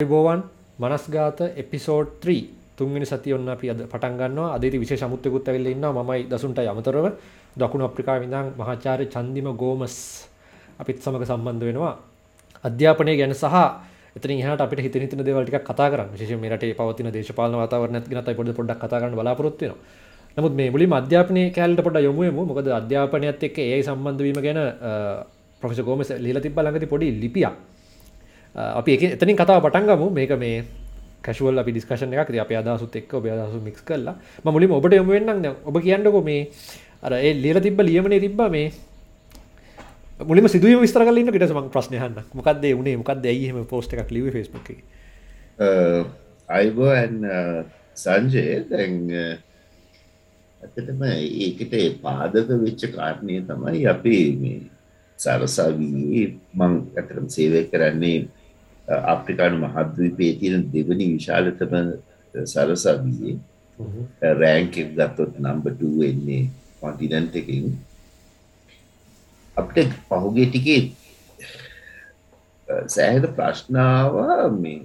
බෝවන් මනස්ගාත episode 3 තුන්වෙනි සතිය ඔන්න අපි අද පටන් ගන්නවා. අද ඉතින් විශේෂ අමුත්‍යකුත් ඇවිල්ලා ඉන්නවා. මමයි දසුන්ට අමතරව. දකුණු අප්‍රිකාවේ ඉඳන් මහාචාර්ය චන්දිම ගෝමස් අපිත් සමග සම්බන්ධ වෙනවා. අධ්‍යාපනය ගැන සහ එතනින් එහාට අපිට හිතෙන හිතෙන දේවල් ටිකක් කතා කරන්න. විශේෂයෙන් මේ රටේ පවතින දේශපාලන වාතාවරණයත් ගැන අපි පොඩ්ඩක් පොඩ්ඩක් කතා කරන්න බලාපොරොත්තු වෙනවා. නමුත් මේ මුලින්ම අධ්‍යාපනයේ කැලලට පොඩ්ඩක් යමු යමු මොකද අධ්‍යාපනයත් එක්ක AI සම්බන්ධ වීම ගැන ප්‍රොෆෙසර් ගෝමස් ලියලා තිබ්බා ළඟදී පොඩි ලිපියක්. අපි එක එතනින් කතාව පටන්ගමු මේක මේ කැශුවල් අපි ඩිස්කශන එක අප අදසුත් එක් ඔබ අදසු මික්ස් කරලා. ම මුලින් ඔබට යොම වෙන්නම්. ඔබ කියන්නකො මේ අර ඒ ලියල තිබ ලියමනේ තිබ්බ මේ මුලිම සිදුව විස්තර කලන්න ට මක් ප්‍රශ්නයහන්න මොකක්ද වුණේ මොකක්ද ඇයිහම පෝස්ට එකක් ලිව ෆස්බුක් අයිබෝඇන් සංජය. දැන් ඇතටම ඒකට පාදක වෙච්ච කාරණය තමයි අපි මේ සරසාවී මං ඇතරම් සේවය කරන්නේ අප්‍රිකානු මහද්වීපේ තියෙන දෙවනි විශාලතම සරසවියේ. රෑන්ක් ගත්තොත් නම්බ එන්නේ කොන්ටිනන්ට එකින්. අපිට පහුගේ ටිකේ සෑහට ප්‍රශ්නාව මේ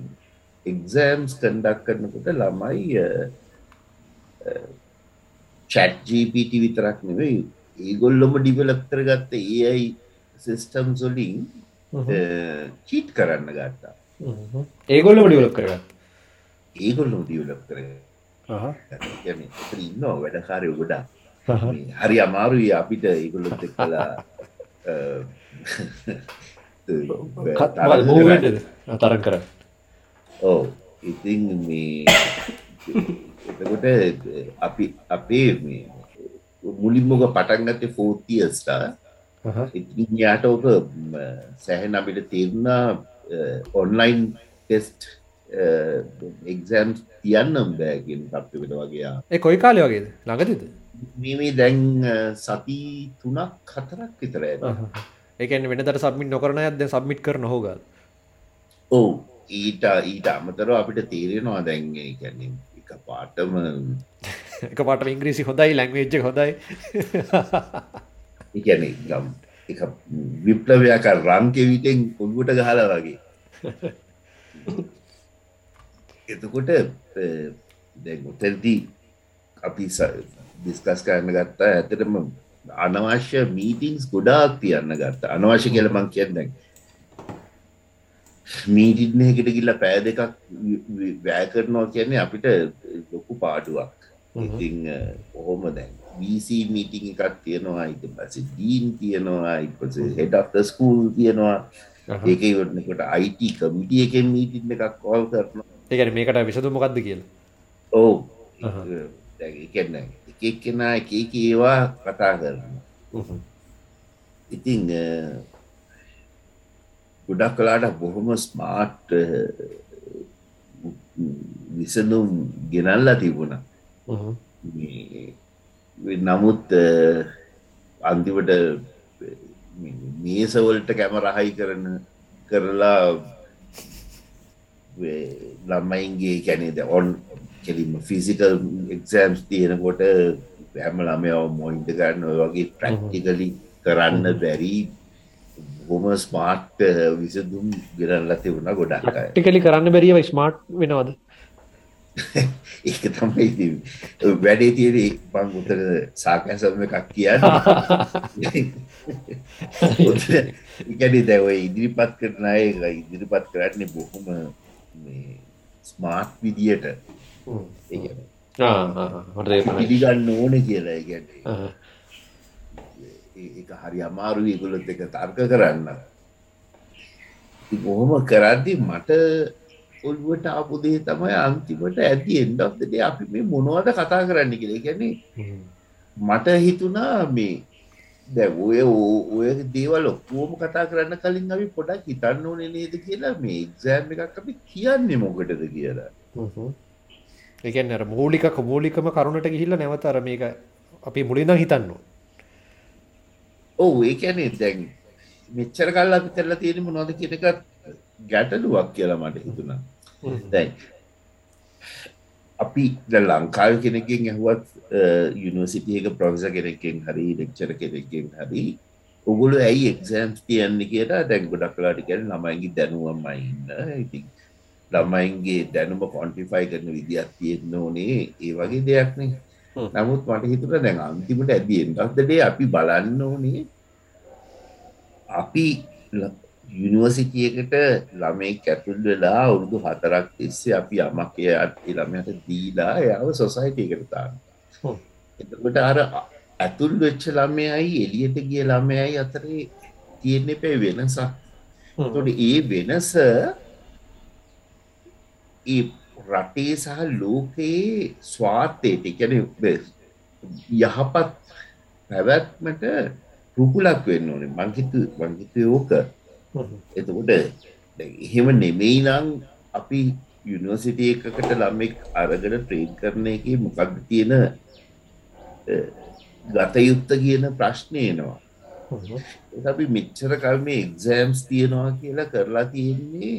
එක්සෑම්ස් කන්ඩක් කරනකොට ළමයි චැට් ජීපිට විතරක් නෙවෙයි. ඒගොල්ලොම ඩිවලප් කරගත්ත ඒයි සිස්ටම් සොලින් චීට් කරන්න ගත්තා. ඒගොල්ලම ඩිවලප් කරගත් ඒගොල්ලොම ඩියවලප් කර ඉන්න වැඩකාරය ගොඩා හරි අමාරුයි අපිට ඒගොල්ලොත් කලා තරන් කර ඕ ඉතින් මේ එතකොට අපි අපේ මුලින්මොක පටන්ගත්තේ ෆෝතියස්ටා ඉතින් යාට ඕක සැහැන අපිට තේරුණා ඔන්ලයින් ටෙස්ට් එක්සෑම් තියන්නම් බෑගෙන් තත්වකට වගේ ඒ කොයි කාලය වගේද? ළඟතිද මේ දැන් සති තුනක් හතරක් විතර ඒකන වෙනට සබමිට නොකරන ඇද සබමිට් කර නොහෝගල් ඔවු. ඊට ඊට අමතර අපිට තේරෙනවා දැන්ගේ කැන්නේ පාටම එක පාට ඉංග්‍රීසි හොඳයි ලැංවේජ්ජ හොඳයි. ඉගැන ගම් එක විප්ලවයක් රම්කෙවිටෙන් ඔොල්ගුට ගහල වගේ. එතකොට දැ ඔතැල්දී අපි දිස්කස් කරන්න ගත්තා ඇතටම අනවශ්‍ය මීටිංස් ගොඩාක් තියන්න ගත්ත. අනවශ්‍ය කියලමං කියන්න මීටින්නයකට ගිල්ල පෑ දෙකක් වැෑ කරනවා කියන්නේ අපිට ලොකු පාඩුවක්. ඉතිං ඔහොම දැන්? වීC මීටිං එකක් තියෙනවා ඉති පස ඩීන් තියෙනවා ඉපස හෙඩ ස්කූල් තියෙනවා. ඒක ඉවරනකොට අයිට කමිටිය එකෙන් මීටින් එකක් කෝල් කරනවා. ඒකන මේකට විසතු මොකක්ද කියල? ඕ එකන්න එකක් කෙනා එක ඒවා කතා කරන්න ඉතිං ගොඩක් කලාට බොහොම ස්මාර්ට් විසඳුම් ගෙනල්ලා තිබුණ. නමුත් අන්තිවට මේසවලට කැම රහයි කරන කරලා ළම්මයින්ගේ කැනේද ඔන් කෙලින්ම ෆිසිකල් එක්සෑම්ස් තියෙනකොට හැම ළමයව මොයින්ට කරන්න වගේ ප්‍රක්ටිකලි කරන්න බැරි හොම ස්මාර්ට් විසදුම් ගෙනල්ල තිබුණ ගොඩක් ටිකලි කරන්න බැරිව ස්මාර්ට් වෙනවද? ඒක තමයි වැඩේ තියරේ බං උතර සාකැසම එකක් කියන්න. ඉකඩි දැව ඉදිරිපත් කරන අය ඉදිරිපත් කරන්නේ බොහොම ස්මාර්ට් විදියට. පිළිගන්න ඕන කියලා ගැට ඒ හරි අමාරු ගොලොත් එක තර්ක කරන්න. බොහොම කරද්දි මට ඔල්ුවට ආපුදේ තමයි අන්තිමට ඇති එන්ඩක්දට අපි මේ මොනවද කතා කරන්න කියල. ගැන්නේ මට හිතුනා මේ දැ ඔය ඔය දේවල් ඔක්කෝම කතා කරන්න කලින් අපි පොඩක් හිතන්න ඕන නේද කියලා මේ එක්සෑම් එකක් අපි කියන්නේ මොකටද කියලා. අර මූලික මූලිකම කරුණට ගිහිල්ල නැවතර මේක අපි මුලින්ද හිතන්න ඔවු ඒකැනේ දැන් මෙච්චර කල් අපි කරලා තියෙන මොනවද කියන එක ගැටලුවක් කියලා මට හිතුණා. දැන් අපි ලංකාව කෙනෙකින් ඇහුවත් යුනිවසිටියක ප්‍රොෆෙස කෙනෙක්ෙන් හරි ලෙක්චර කෙනෙක්ෙන් හරි ඔගුලු ඇයි එක්සෑම්ස් තියන්නේ කියලා දැන් ගොඩක් කලාට කියන ළමයින්ගේ දැනුවම ඉන්න. ඉතින් ළමයින්ගේ දැනුම කොන්ටිෆයි කරන විදිහක් තියෙන්න ඕනේ. ඒ වගේ දෙයක්නේ නමුත් මට හිතුට දැන් අන්තිමට ඇදෙන්ටක්දේ අපි බලන්න ඕනේ අපි යුනිවර්සිටියකට ළමයි ඇතුල් වෙලා අවුරුදු හතරක් තිස්සේ අපි යමකය ළමයට දීලා එයාව සොසයිටයකට තාන්න එතකට අර ඇතුල් වෙච්ච ළමයයි එලියට ගිය ළමයයි අතරේ තියෙන්න පැ වෙනසක් තොට ඒ වෙනස රටේ සහ ලෝකයේ ස්වාර්ථයට කැන යහපත් පැවැත්මට රුකුලක් වෙන්න ඕනේ. මංහිතු මංහිත යෝක එතකොට එහෙම නෙමෙයි නං අපි යුනිවර්සිටිය එකකට ළමෙක් අරගෙන ට්‍රේන් කරන එක මොකක්ද තියෙන ගතයුත්ත කියන ප්‍රශ්නයනවා අපි මෙච්චර කල් මේ එක්සෑම්ස් තියෙනවා කියලා කරලා තියෙන්නේ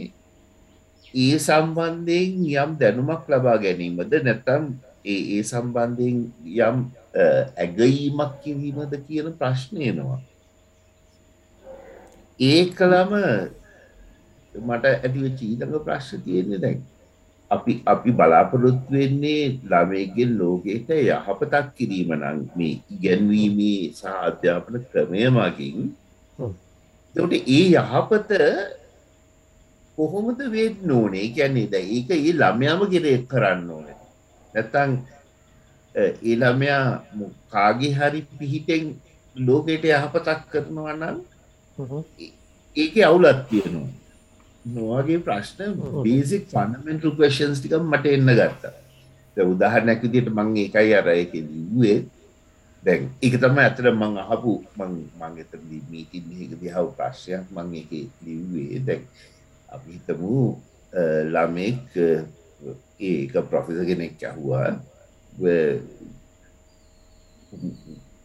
ඒ සම්බන්ධයෙන් යම් දැනුමක් ලබා ගැනීමද? නැතම් ඒ ඒ සම්බන්ධයෙන් යම් ඇගීමක් කිවීමද කියන ප්‍රශ්නයනවා ඒ කළම මට ඇතිව චීතක ප්‍රශ්න තියෙන්නේ දැන්. අපි අපි බලාපොරොත්තු වෙන්නේ ළමයගෙන් ලෝකයට යහපතක් කිරීම නම් මේ ඉගැන්වීමේ සහ අධ්‍යාපන ක්‍රමය මගින්. තට ඒ යහපත කොහොමද වෙන්න ඕනේ? කියන්නේ ද ඒක ඒ ළමයාම ගෙරෙක් කරන්න ඕන. නැත්තං ඒ ළමයා කාගේ හරි පිහිටෙන් ලෝකයට යහපතක් කරනවා නම් ඒක අවුලත් තියෙනවා. නොවගේ ප්‍රශ්න බේසික් ෆන්නමෙන්ටල් කවේෂන්ස් ටික මට එන්න ගත්තා. උදාහරණයක් විදියට මං ඒකයි අර එක ලිව්වේ. දැන් ඒක තම ඇතර මං අහපු මං මං එතනදී මීටින් එක දිහාව ප්‍රශ්නයක් මං ඒක ලිව්වේ. දැන් අපි හිතමු ළමෙක් ඒක ප්‍රොෆෙසර් කෙනෙක් ඇහුවා.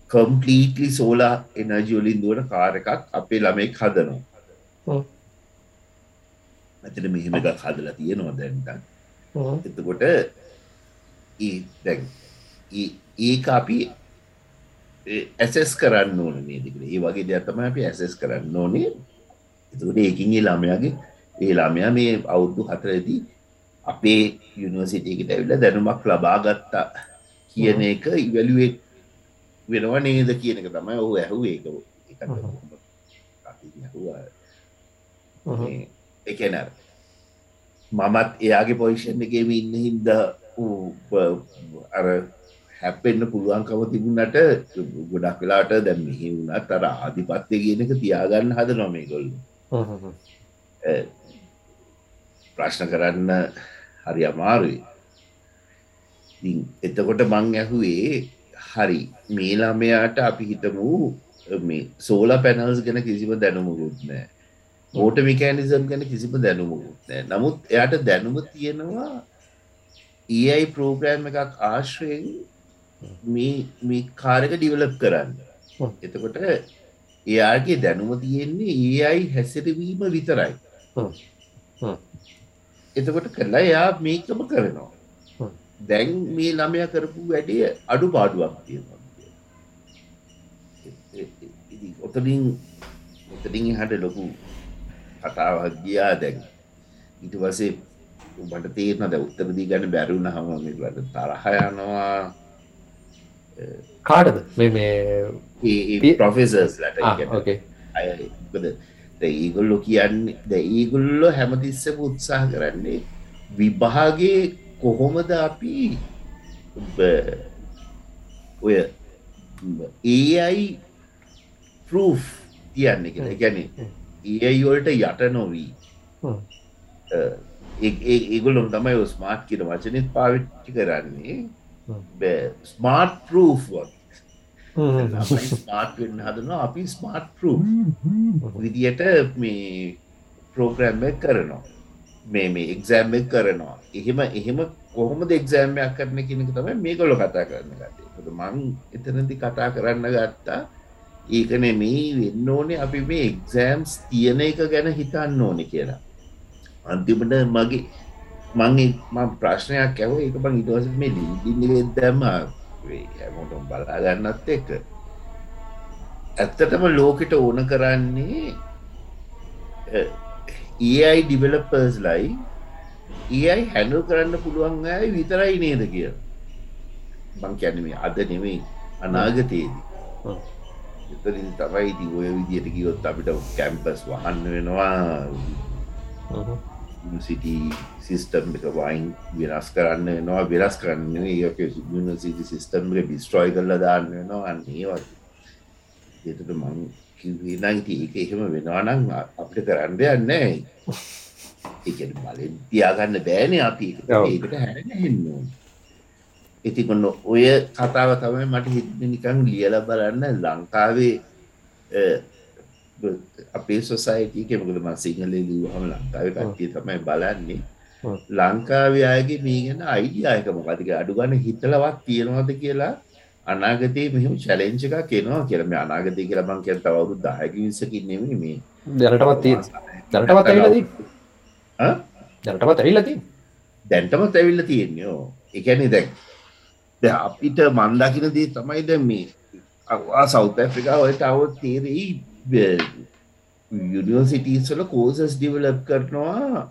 කම්පලීටලි සෝලා එනර්ජි වලින් දුවන කාර එකක් අපේ ළමෙක් හදනවා. ඇතට මෙහෙම එකක් හදලා තියෙනවා දැන්ට එතකොට දැන් ඒක අපි ඇසෙස් කරන්න ඕන මේ දෙකට. ඒ වගේ දෙයක්තම අපි ඇසෙස් කරන්න ඕනේ. එතකොට ඒකින් ඒ ළමයාගේ ඒ ළමයා මේ අවුරුදු හතරදී අපේ යුනිවර්සිටියකට ඇවිල්ලා දැනුමක් ලබා ගත්තා කියන එක ඉවැලුවෙක් වෙනවා නේද කියන එක තමයි ඔහු ඇහු ඒක එකන මමත් එයාගේ පොයිෂන් එකම ඉන්න හින්ද අර හැපෙන්න්න පුළුවන්කම තිබුණට ගොඩක් වෙලාට දැම් මෙහි වුණත් අර ආධිපත්ය කියන එක තියාගන්න හද නොමේ ගොල්ල ප්‍රශ්න කරන්න හරි අමාරුයි. එතකොට මං ඇහුවේ හරි මේ ළමයාට අපි හිතමු මේ සෝල පැනල්ස් ගැන කිසිම දැනුමුකුත් නෑ මෝට මිකෑනිසම් ගැන කිසිම දැනුමුකුත් නෑ නමුත් එයට දැනුම තියෙනවා ඒයි ප්‍රෝග්‍රෑම් එකක් ආශ්‍රයෙන් මේ කාරක ඩිවලප් කරන්න. එතකොට එයාගේ දැනුම තියෙන්නේ ඒ අයි හැසිරවීම විතරයි එතකොට කරලා එයා මේකම කරනවා. දැන් මේ ළමය කරපු වැඩිය අඩු පාඩුවක් තියෙනවා ඔතනින් ඔතනින් හට ලොකු කතාවක් ගියා දැන්. ඉට වසේ උබට තේරන ද උත්තරදී ගැන බැරුණ හමට තරහ යනවා. කාටද? මේ ප්‍රොෆෙසර්ස් ලට ඒගොල්ලො කියන්නේ ද ඒගොල්ලො හැමතිස්සම උත්සාහ කරන්නේ විභාගේ කොහොමද අපි ඔය ඒයි ප්‍රූ් තියන්නේ කියලා. ගැන ඒයිවලට යට නොවී. ඒගොලොම් තමයි ස්මාර්ට් කියන වචනත් පාවිච්චි කරන්නේ. ස්මාර්ට් ප්‍රූ් ස්මාර්ට් වෙන්න හදනවා අපි ස්මාර්ට් ප්‍රූ විදියට මේ ප්‍රෝග්‍රෑම් කරනවා. මේ මේ එක්සෑම් කරනවා. එහෙම එහෙම කොහොමද එක්සෑම්යක් කරන කෙනෙක තමයි මේකොලො කතා කරන්න ගත්තේ. මං එතනදි කතා කරන්න ගත්තා ඒකන මේ වෙන්න ඕනේ අපි මේ එක්සෑම්ස් තියෙන එක ගැන හිතන්න ඕනෙ කියලා. අන්තිමට මගේ මං ම ප්‍රශ්නයක් ඇව එක බං ඉටවස මේ ලිදින්න වෙදම හැමෝටම් බලාගන්නත් එක. ඇත්තටම ලෝකෙට ඕන කරන්නේ ඒයි ඩිවලපර්ස් ලයි. ඒයි හැඩල් කරන්න පුළුවන් ඇයි විතරයි නේද කිය බං කැනීම අද නෙමෙයි අනාගතයේදී. එතරින් තමයි ති ඔය විදියට කිවොත් අපිට කැම්පස් වහන්න වෙනවා සිටි සිිස්ටම් එක වයින් වෙනස් කරන්න නවා වෙනස් කරන්න සිටි සිිස්ටම්ගේ බිස්ට්‍රෝයි කරල දාන්න වෙනවා. අන්නේ වගේ. එතට මං කිවනයිති ඒක එහෙම වෙනවානම් අපිට කරන්න යන්න එක බලෙන් තියාගන්න බෑන අපි. ඒකට හැරෙන හෙන්නවා ඉතිකොන්න ඔය කතාව තමයි මට හිත නිකං ලියල බලන්න ලංකාවේ අපේ සොසයිටී කෙමකළ ම සිංහල ලියහම ලංකාව කට්ටිය තමයි බලන්නේ. ලංකාවේ අයගේ මේ ගැන අයිඩියායක මොකතික අඩුගන්න හිතලවත් තියෙනවාද කියලා අනාගතයේ මෙහම චලෙන්ච එක කෙනවා කියලම අනාගතය කියලා බං කියල තවරු දායකිවිසකින් නෙමේ මේ. දැනටමත් දැනටමත් ඇවිලදී දැනටමත් ඇවිල්ලති දැන්ටමත් ඇවිල්ල තියෙන්නේ එකැනෙ දැක් ද අපිට මන්දකිනදී තමයි දැ මේ සෞත ඇෆ්‍රිකා ඔයට අවත් තේරෙයි යුනිවර්සිටීස්වල කෝසස් ඩිවලප් කරනවා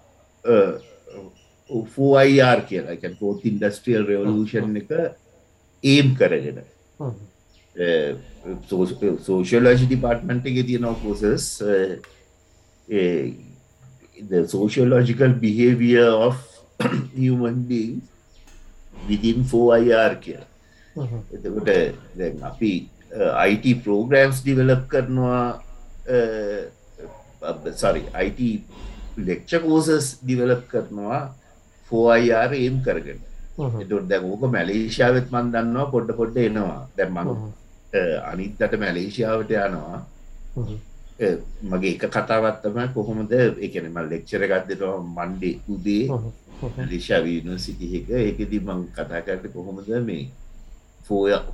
ෆෝයිර් කියලා. එක පෝත් ඉන්ඩස්ට්‍රියල් රෙවලූෂන් එක ඒම් කරගෙන. සෝෂලජි ඩිපාර්ට්මන්ට් එක තියෙනවා causes the sociological behavior of human beings within 4IR කියලා. එතකොට දැන් අපි IT programs develop කරනවා සරි IT lecture courses develop කරනවා 4IR aim කරගෙන. එතුට දැන් ඕක මැලේෂාවත් මන් දන්නවා පොඩ්ඩ පොඩ්ඩ එනවා. දැන් මං අනිත්තට මැලේෂියාවට යනවා. මගේ එක කතාවත්තම කොහොමද එකන මල් ලෙක්ෂර ගත්දෙනවා මන්ඩේ උදේ ලිෂා වීනිසිටික ඒකෙදී මං කතා කරට කොහොමද මේ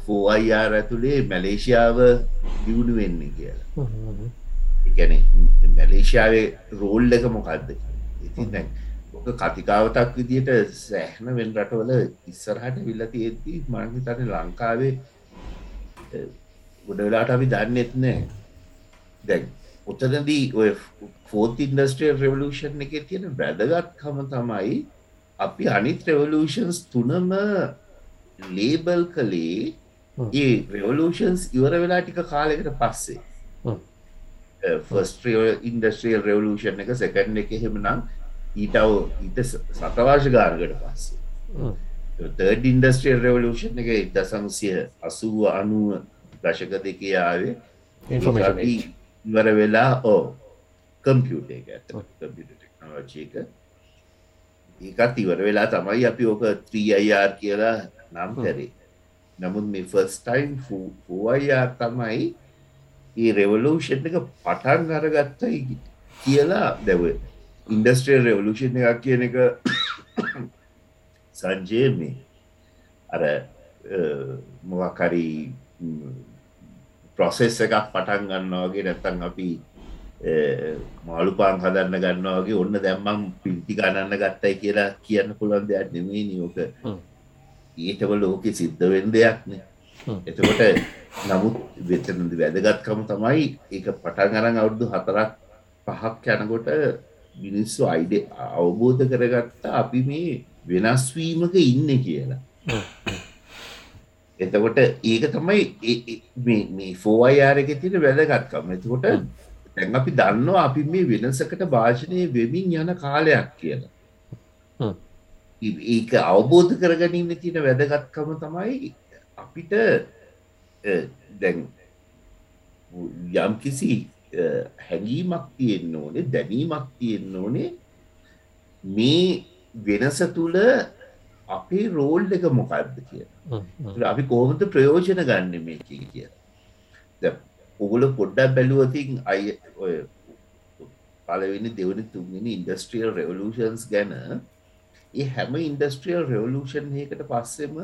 ෆෝඅයිආර් ඇතුළේ මැලේෂියාව දියුණු වෙන්නේ කියලා එකැන මැලේෂයාවේ රෝල් එක මොකක්ද ඉතින් දැන් ඕක කතිකාවතක් විදියට සෑහන වෙන් රටවල ඉස්සරහට විල්ලති ඇති මනහි තන ලංකාවේ ගොඩවෙලාට අපි දන්නෙත් නෑ. දැන් උතනදී ඔය ෆෝත් ඉන්ඩස්ට්‍රියල් රෙවලූෂන් එක තියෙන වැදගත්කම තමයි අපි අනිත් රෙවලූෂන්ස් තුනම ලේබල් කළේ ඒ රෙවලූෂන්ස් ඉවර වෙලා ටික කාලෙකට පස්සේ ෆස්ට්‍රිය ඉන්ඩස්ට්‍රියල් රෙවලූෂන් එක සැකන්ඩ එක එහෙමනම් ඊටව ඊට සතවාශ ගාර්ගට පස්සේ. තර්ඩ ඉන්ඩස්ට්‍රියල් රෙවලූෂන් එක ඉදසංසිය අසුව අනුව දශක දෙකේ ආවේ ඉවර වෙලා ඕ කම්පියුට එක ඇත ටෙක්නෝජයක ඒකත් ඉවර වෙලා තමයි අපි ඕක ත්‍රීඅර් කියලා නම් කරේ. නමුත් මේ ෆස්ටයින් ෆෝයිර් තමයි ඒ රෙවලූෂන් එක පටන් අරගත්තයි කියලා දැව ඉන්ඩස්ට්‍රියල් රෙවලූෂන් එකක් කියන එක සංජය මේ අර මොකකරි ප්‍රොසෙස් එකක් පටන් ගන්නවාගේ නැත්තන් අපි මාළුපාන් හදන්න ගන්නවාගේ ඔන්න දැම්මම් පිල්ටි ගණන්න ගත්තයි කියලා කියන්න පුළන් දෙයක් නෙමේ නියෝක ඊටව ලෝකෙ සිද්ධ වෙන් දෙයක්නේ එතකොට නමුත් වෙතනද වැදගත්කම තමයි ඒක පටන් අරන් අවුරුදු හතරක් පහක් යනකොට මිනිස්සු අයිඩ අවබෝධ කරගත්තා අපි මේ වෙනස්වීමක ඉන්න කියලා. එතකොට ඒක තමයි මේ ෆෝයිආරක තින වැදගත්කම. එතකොට තැන් අපි දන්නවා අපි මේ වෙනසකට භාෂණය වෙමින් යන කාලයක් කියලා. ඒක අවබෝධ කරගනීම තියෙන වැදගත්කම තමයි අපිට දැන් යම් කිසි හැඟීමක් තියෙන්න්න ඕනේ දැනීමක් තියෙන්න්න ඕනේ. මේ වෙනස තුළ අපේ රෝල් එක මොකක්ද කිය අපි කොහොමද ප්‍රයෝජන ගන්න මේ කිය ඔගුල පොඩ්ඩක් බැලුවතින් අය ඔය පලවෙනි දෙවනි තුන්ගෙන ඉන්ඩස්ට්‍රියල් රෙවලූෂන්ස් ගැන ඒ හැම ඉන්ඩස්ට්‍රියල් රෙවලූෂන් එකට පස්සෙම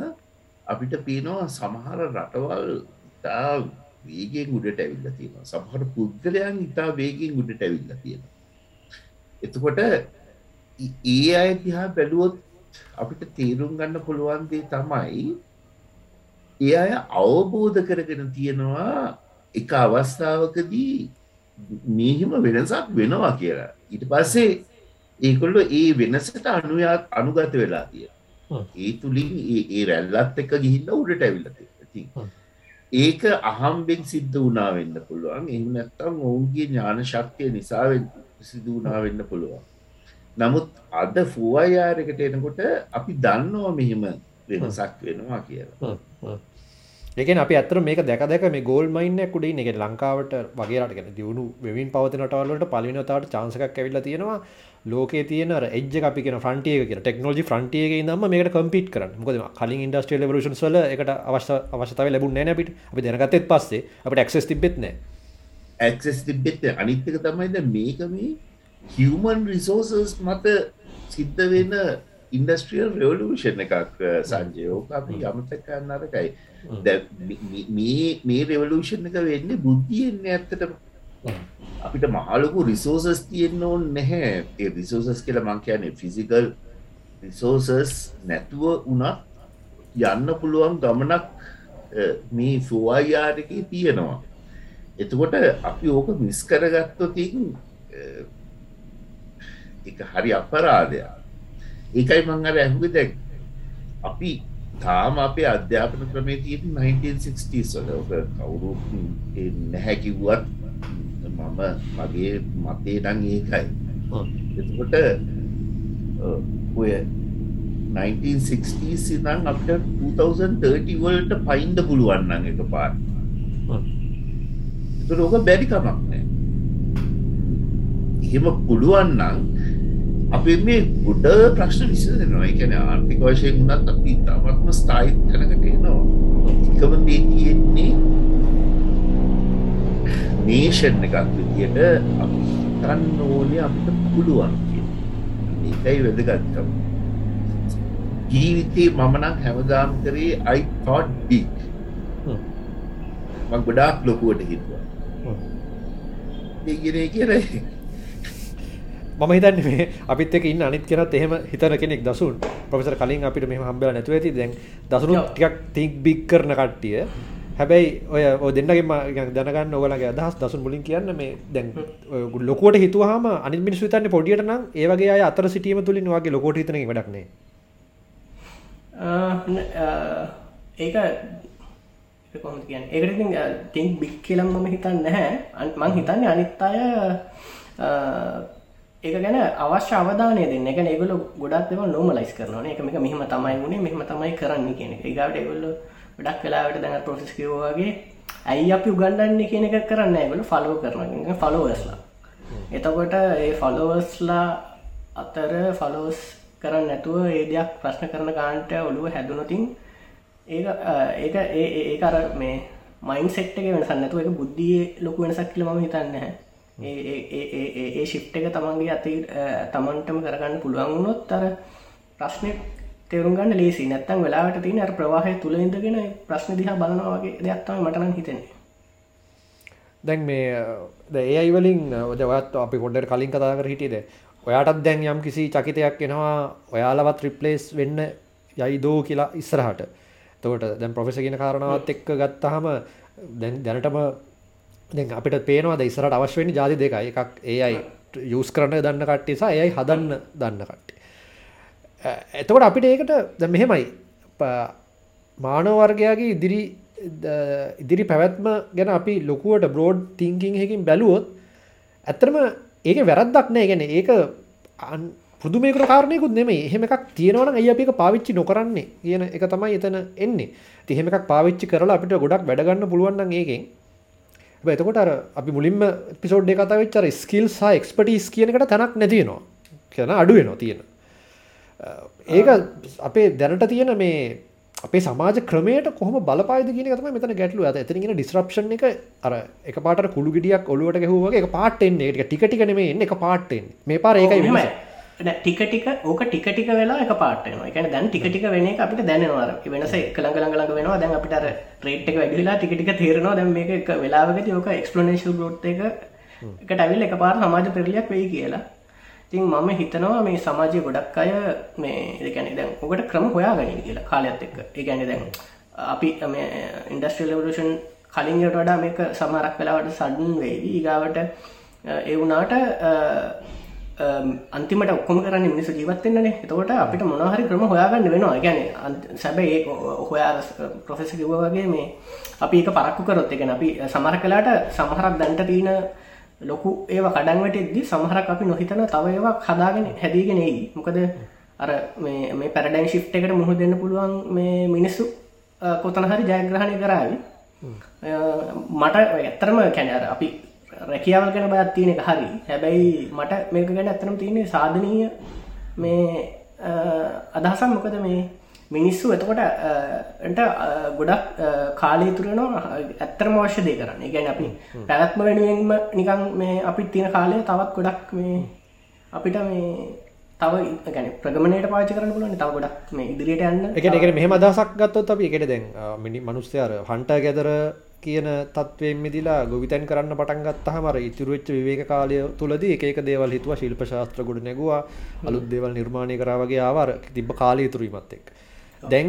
අපිට පේනවා සමහර රටවල් තා වේගෙන් උඩට ඇවිල්ල තියෙන සමහට පුද්ගලයන් ඉතා වේගෙන් උඩට ඇවිල්ල තියෙන එතකොට ඒ අය දිහා බැලුවොත් අපිට තේරුම් ගන්න පුළුවන්දේ තමයි ඒ අය අවබෝධ කරගෙන තියෙනවා එක අවස්ථාවකදී මේහෙම වෙනසක් වෙනවා කියලා. ඊට පස්සේ ඒකොල්ල ඒ වෙනසට අනුයාත් අනුගත වෙලා තිය ඒ තුළින් ඒ රැල්ලත් එක ගිහිල්ල උඩට ඇවිලත ති ඒක අහම්බෙන් සිද්ධ වනා වෙන්න පුළුවන්. එහම නැත්තම් ඔවුන්ගේ ඥාන ශක්තිය නිසාවෙන් සිදු වනා වෙන්න පුළුවන්. නමුත් අද ෆුවයාරකට එනකොට අපි දන්නවා මෙහෙම වෙනසක් වෙනවා කියලා. ඒකෙන් අපි ඇත්තර මේක දැක දැක මේ ගෝල් මයින්න කුඩින් එක ලංකාවට වගේරටගෙන දියුණු වෙමින් පවතිනටවලට පලිනතාවට චාන්සකක් ඇවිල්ල තියෙනවා ලෝක තියන එජ අපි ෆන්ටිය කිය ටෙක්නෝජි ෆන්ටියගේ නම මේකට කම්පිට කරන්න. මොකද කලින් ඉන්ඩස්ට්‍රියල් රෂන් වල එකට අවශ්‍ය අවශ්‍යතාව ලැබුණ නෑ අපිට. අපි දැනගතත් පස්සේ අපට ක්සස් තිබෙත්න ඇක්සස් තිබෙත් අනිත්තක තමයිද මේක මේ හිවමන් රිසෝසස් මත සිද්ධ වෙන ඉන්ඩස්ට්‍රියල් රෙවලූෂන් එකක් සංජයෝක අපි යමතකන්න අරකයි මේ රෙවලූෂන් එක වෙන්න බුද්ධියෙන්නේ ඇත්තට අපිට මහලොකු රිසෝසස් තියෙන්න්න ඕන් නැහැ. ඒ රිසෝසස් කියල මං කියන්නේ ෆිසිකල් රිසෝසස් නැතුව වනත් යන්න පුළුවන් ගමනක් මේ ෆෝවායාරක තියෙනවා. එතකොට අපි ඕක මිස් කරගත්තොතින් එක හරි අපරාධයක්. ඒකයි මං අර ඇහුග දැක් අපි තාම අපේ අධ්‍යාපන ක්‍රමේ තියෙන් 1960 වල. ඔක කවුරු නැහැකිව්වත් මම මගේ මතේ නං ඒකයි. එතකොට ඔය 1960 සිදන් අපට 2030 වලට පයින්ඩ පුළුවන්නන් එක පාත් රෝග බැරිකමක් නෑ. එහෙම පුළුවන්නන් අපේ මේ ගොඩ ප්‍රශ්න විසදෙනවා එකන ආර්ථික වශයෙන් වුණත් අපි තමත්ම ස්ථායිත් කනකට එනවා. එකම දේ තියෙන්නේ නේෂන් එකක් විදියට අපි හිතන්න ඕනේ අපිට පුළුවන් ඒකයි වැදගත්කම. ජීවිතේ මම නම් හැමදාම කරේ I thought big. මම ගොඩාක් ලොකුවට හිතුවා. ඒ කියන මම හිතන්න මේ අපිත් එක ඉන්න අනිත් කෙනත් එහෙම හිතන කෙනෙක් දසුන්. ප්‍රොෆෙසර් කලින් අපිට මෙහම හම්බල නැතුව ඇති. දැන් දසුණු ටිකක් තික් බික් කරන කට්ටිය හැබැයි ඔය ඔය දෙන්නගේ දැනගන්න ඔගලගේ අදහස් දසුන් මුලින් කියන්න මේ දැන් ලොකුවට හිතුවහම අනි මිනිස් විතන්න පොඩියට නම් ඒවගේ අය අතර සිටීම තුළින් වගේ ලොකොට හිතන වැඩක්නේ ඒක කොම කියන්න? ඒකට තිං බික් කියලම් මම හිතන්න නැහැ. මං හිතන්නේ අනිත් අය ඒක ගැන අවශ්‍ය අවධානය දෙන්න. එක ඒගොල ගොඩක් දෙව නොමලයිස් කරන එක එක මෙහම තමයි වුණේ මෙහම තමයි කරන්න කියන එක. ඒගට එගොල්ලෝ ගොඩක් වෙලාවට දැන පොසෙස් කිවවාගේ ඇයි අපි උගන්ඩන්නේ කියන එක කරන්න ඇගල ෆලෝ කරන ෆලෝස්ලා එතකොට ඒ ෆලෝස්ලා අතර ෆලෝස් කරන්න නැතුව ඒ දෙයක් ප්‍රශ්න කරන කාන්ට ඔළුව හැදුනතින් ඒ ඒක ඒ අර මේ මයින් සෙට්ක වෙනසන්න නැතුව එක බුද්ධිය ලොකු වෙනසක් කියල ම හිතන්න ඒ ශිප් එක තමන්ගේ අති තමන්ටම කරගන්න පුළුවන් වුණොත් තර ප්‍රශ්නය තේරුම් ගන්න ලේසි නැත්තම් වෙලාවට තියෙන අර ප්‍රවාහය තුළ ඉඳගෙන ප්‍රශ්න දිහා බලනවා වගේ දෙයක් තමයි මට නම් හිතෙන්නේ. දැන් මේ ඒ අයිවලින් ඔදවත් අපි පොඩ්ඩට කලින් කතා කර හිටියද ඔයාටත් දැන් යම් කිසි චකිතයක් එනවා ඔයාලවත් රිප්ලේස් වෙන්න යයිදෝ කියලා ඉස්සරහට. තෝට දැන් ප්‍රොෆෙස කියන කාරණාවත් එක්ක ගත්තහම දැනටම දැන් අපිට පේනවා ඉස්සරට අවශ්‍යවෙනි ජාති දෙකයි. එකක් ඒ අයි යස් කරන්න දන්න කට්ටිසා එයයි හදන්න දන්න කට්ටි එතකොට අපිට ඒකට ද මෙහෙමයි. මානවර්ගයාගේ ඉදිරි ඉදිරි පැවැත්ම ගැන අපි ලොකුවට බ්‍රෝඩ් තිංකින් හකින් බැලුවොත් ඇත්තරම ඒක වැරද්දක් නෑ. ගැන ඒක පුදුමේකර කාරණයකුත් නෙමේ එහෙම එකක් තියෙනවන ඇය අපික පාවිච්චි නොකරන්නේ කියන එක තමයි එතන එන්නේ. තිහෙම එකක් පාවිච්චි කරලා අපිට ගොඩක් වැඩගන්න පුළුවන්න ඒකෙන්. එතකොට අපි මුලින්ම පිසෝඩ් එකතා වෙච්චර ස්කිල් සහ එක්ස්පටස් කියනකට තැනක් නැතිනවා කියන අඩුවෙනවා තියෙන. ඒක අපේ දැනට තියෙන මේ අපේ සමාජ ක්‍රමයට කොහම බලපාද කියන තම මෙතන ගැටලු ඇත ඇතිගෙන ඩිස්්‍රප්ෂන් එක අර එක පාට කුළු ගෙඩියක් ඔලුවට ගැහුවගේ පාටෙන්නේ එක ටිකටිකන මේ එක පාටෙන් මේ පාර ඒකයි මෙම ටිකටික ඕක ටිකටික වෙලා එක පාටන එකන දැන් ටිකටික වෙන අපිට දැනවාර වෙනස කළඟලඟලඟ වෙනවා. දැන් අපිට රේට් එක වැඩිලා ටිකටික තේරනවා. දැන් මේක එක වෙලාවගති ඕක එක්ස්පලනේශල් ගෝට් එක එකට ඇවිල් එක පාර සමාජ පෙරලියක් වෙයි කියලා තින් මම හිතනවා මේ සමාජය ගොඩක් අය මේ දෙකැනෙ දැන් ඔකට ක්‍රම හොයා ගනි කියලා කාලයක්ත් එක්ක. ඒගැන දැන් අපි ඉන්ඩස්ට්‍රල් ලවලෂන් කලින්ට වඩා මේක සමරක් වෙලාවට සඩන් වේවි. ඊගාවට ඒ වුනාට අන්තිමට ඔක්කොම කරන්න මිනිස ජීවත්තෙන්න්නේ එතකොට අපිට මොනහරි ක්‍රම හොයාගන්න වෙනවා. ගැන සැබයි හොයා ප්‍රොෆෙස කිව වගේ මේ අපි එක පරක්කු කරොත් එකෙන අපි සමර කලාට සමහරක් දැන්ට තියන ලොකු ඒව කඩන්වට එද්දි සමහරක් අපි නොහිතන තව ඒවා හදාගෙන හැදීගෙනයි මොකද අර මේ පැරඩයින් ශිප් එකට මුහ දෙන්න පුළුවන් මේ මිනිස්සු කොතන හරි ජයග්‍රහණය කරාවි මට ඇත්තරම කැනර අපි රැකියාවල් ගැන බත් තියෙන එක හරි. හැබැයි මට මේක ගැන ඇත්තනම් තියන්නේ සාධනීය මේ අදහසක්. මොකද මේ මිනිස්සු එතකොට ට ගොඩක් කාලය තුරනවා ඇත්තරම අවශ්‍ය දේ කරන්න. ගැන අපි පැවැත්ම වෙනුවෙන්ම නිකං මේ අපි තියෙන කාලය තවත් ගොඩක් මේ අපිට මේ තව ගැන ප්‍රගමණයට පාච කරන පුලන තව ගොඩක් මේ ඉදිරියට යන්න. එක එක මෙහම අදසක් ගත්තොත් අපි එකට දැන් මිනි මනුස්්‍යයාර හන්ට ගැදර කියන තත්වයෙන් මිදිලා ගොවිතැන් කරන්න පටන් ගත්තහම අර ඉතුරු වෙච්ච විවේක කාලය තුලදී එක එක දේවල් හිතුවා. ශිල්ප ශාස්ත්‍ර ගොඩ නැගුවා. අලුත් දේවල් නිර්මාණය කරා වගේ ආවා. අර තිබ්බ කාලය ඉතුරු වීමත් එක්ක. දැන්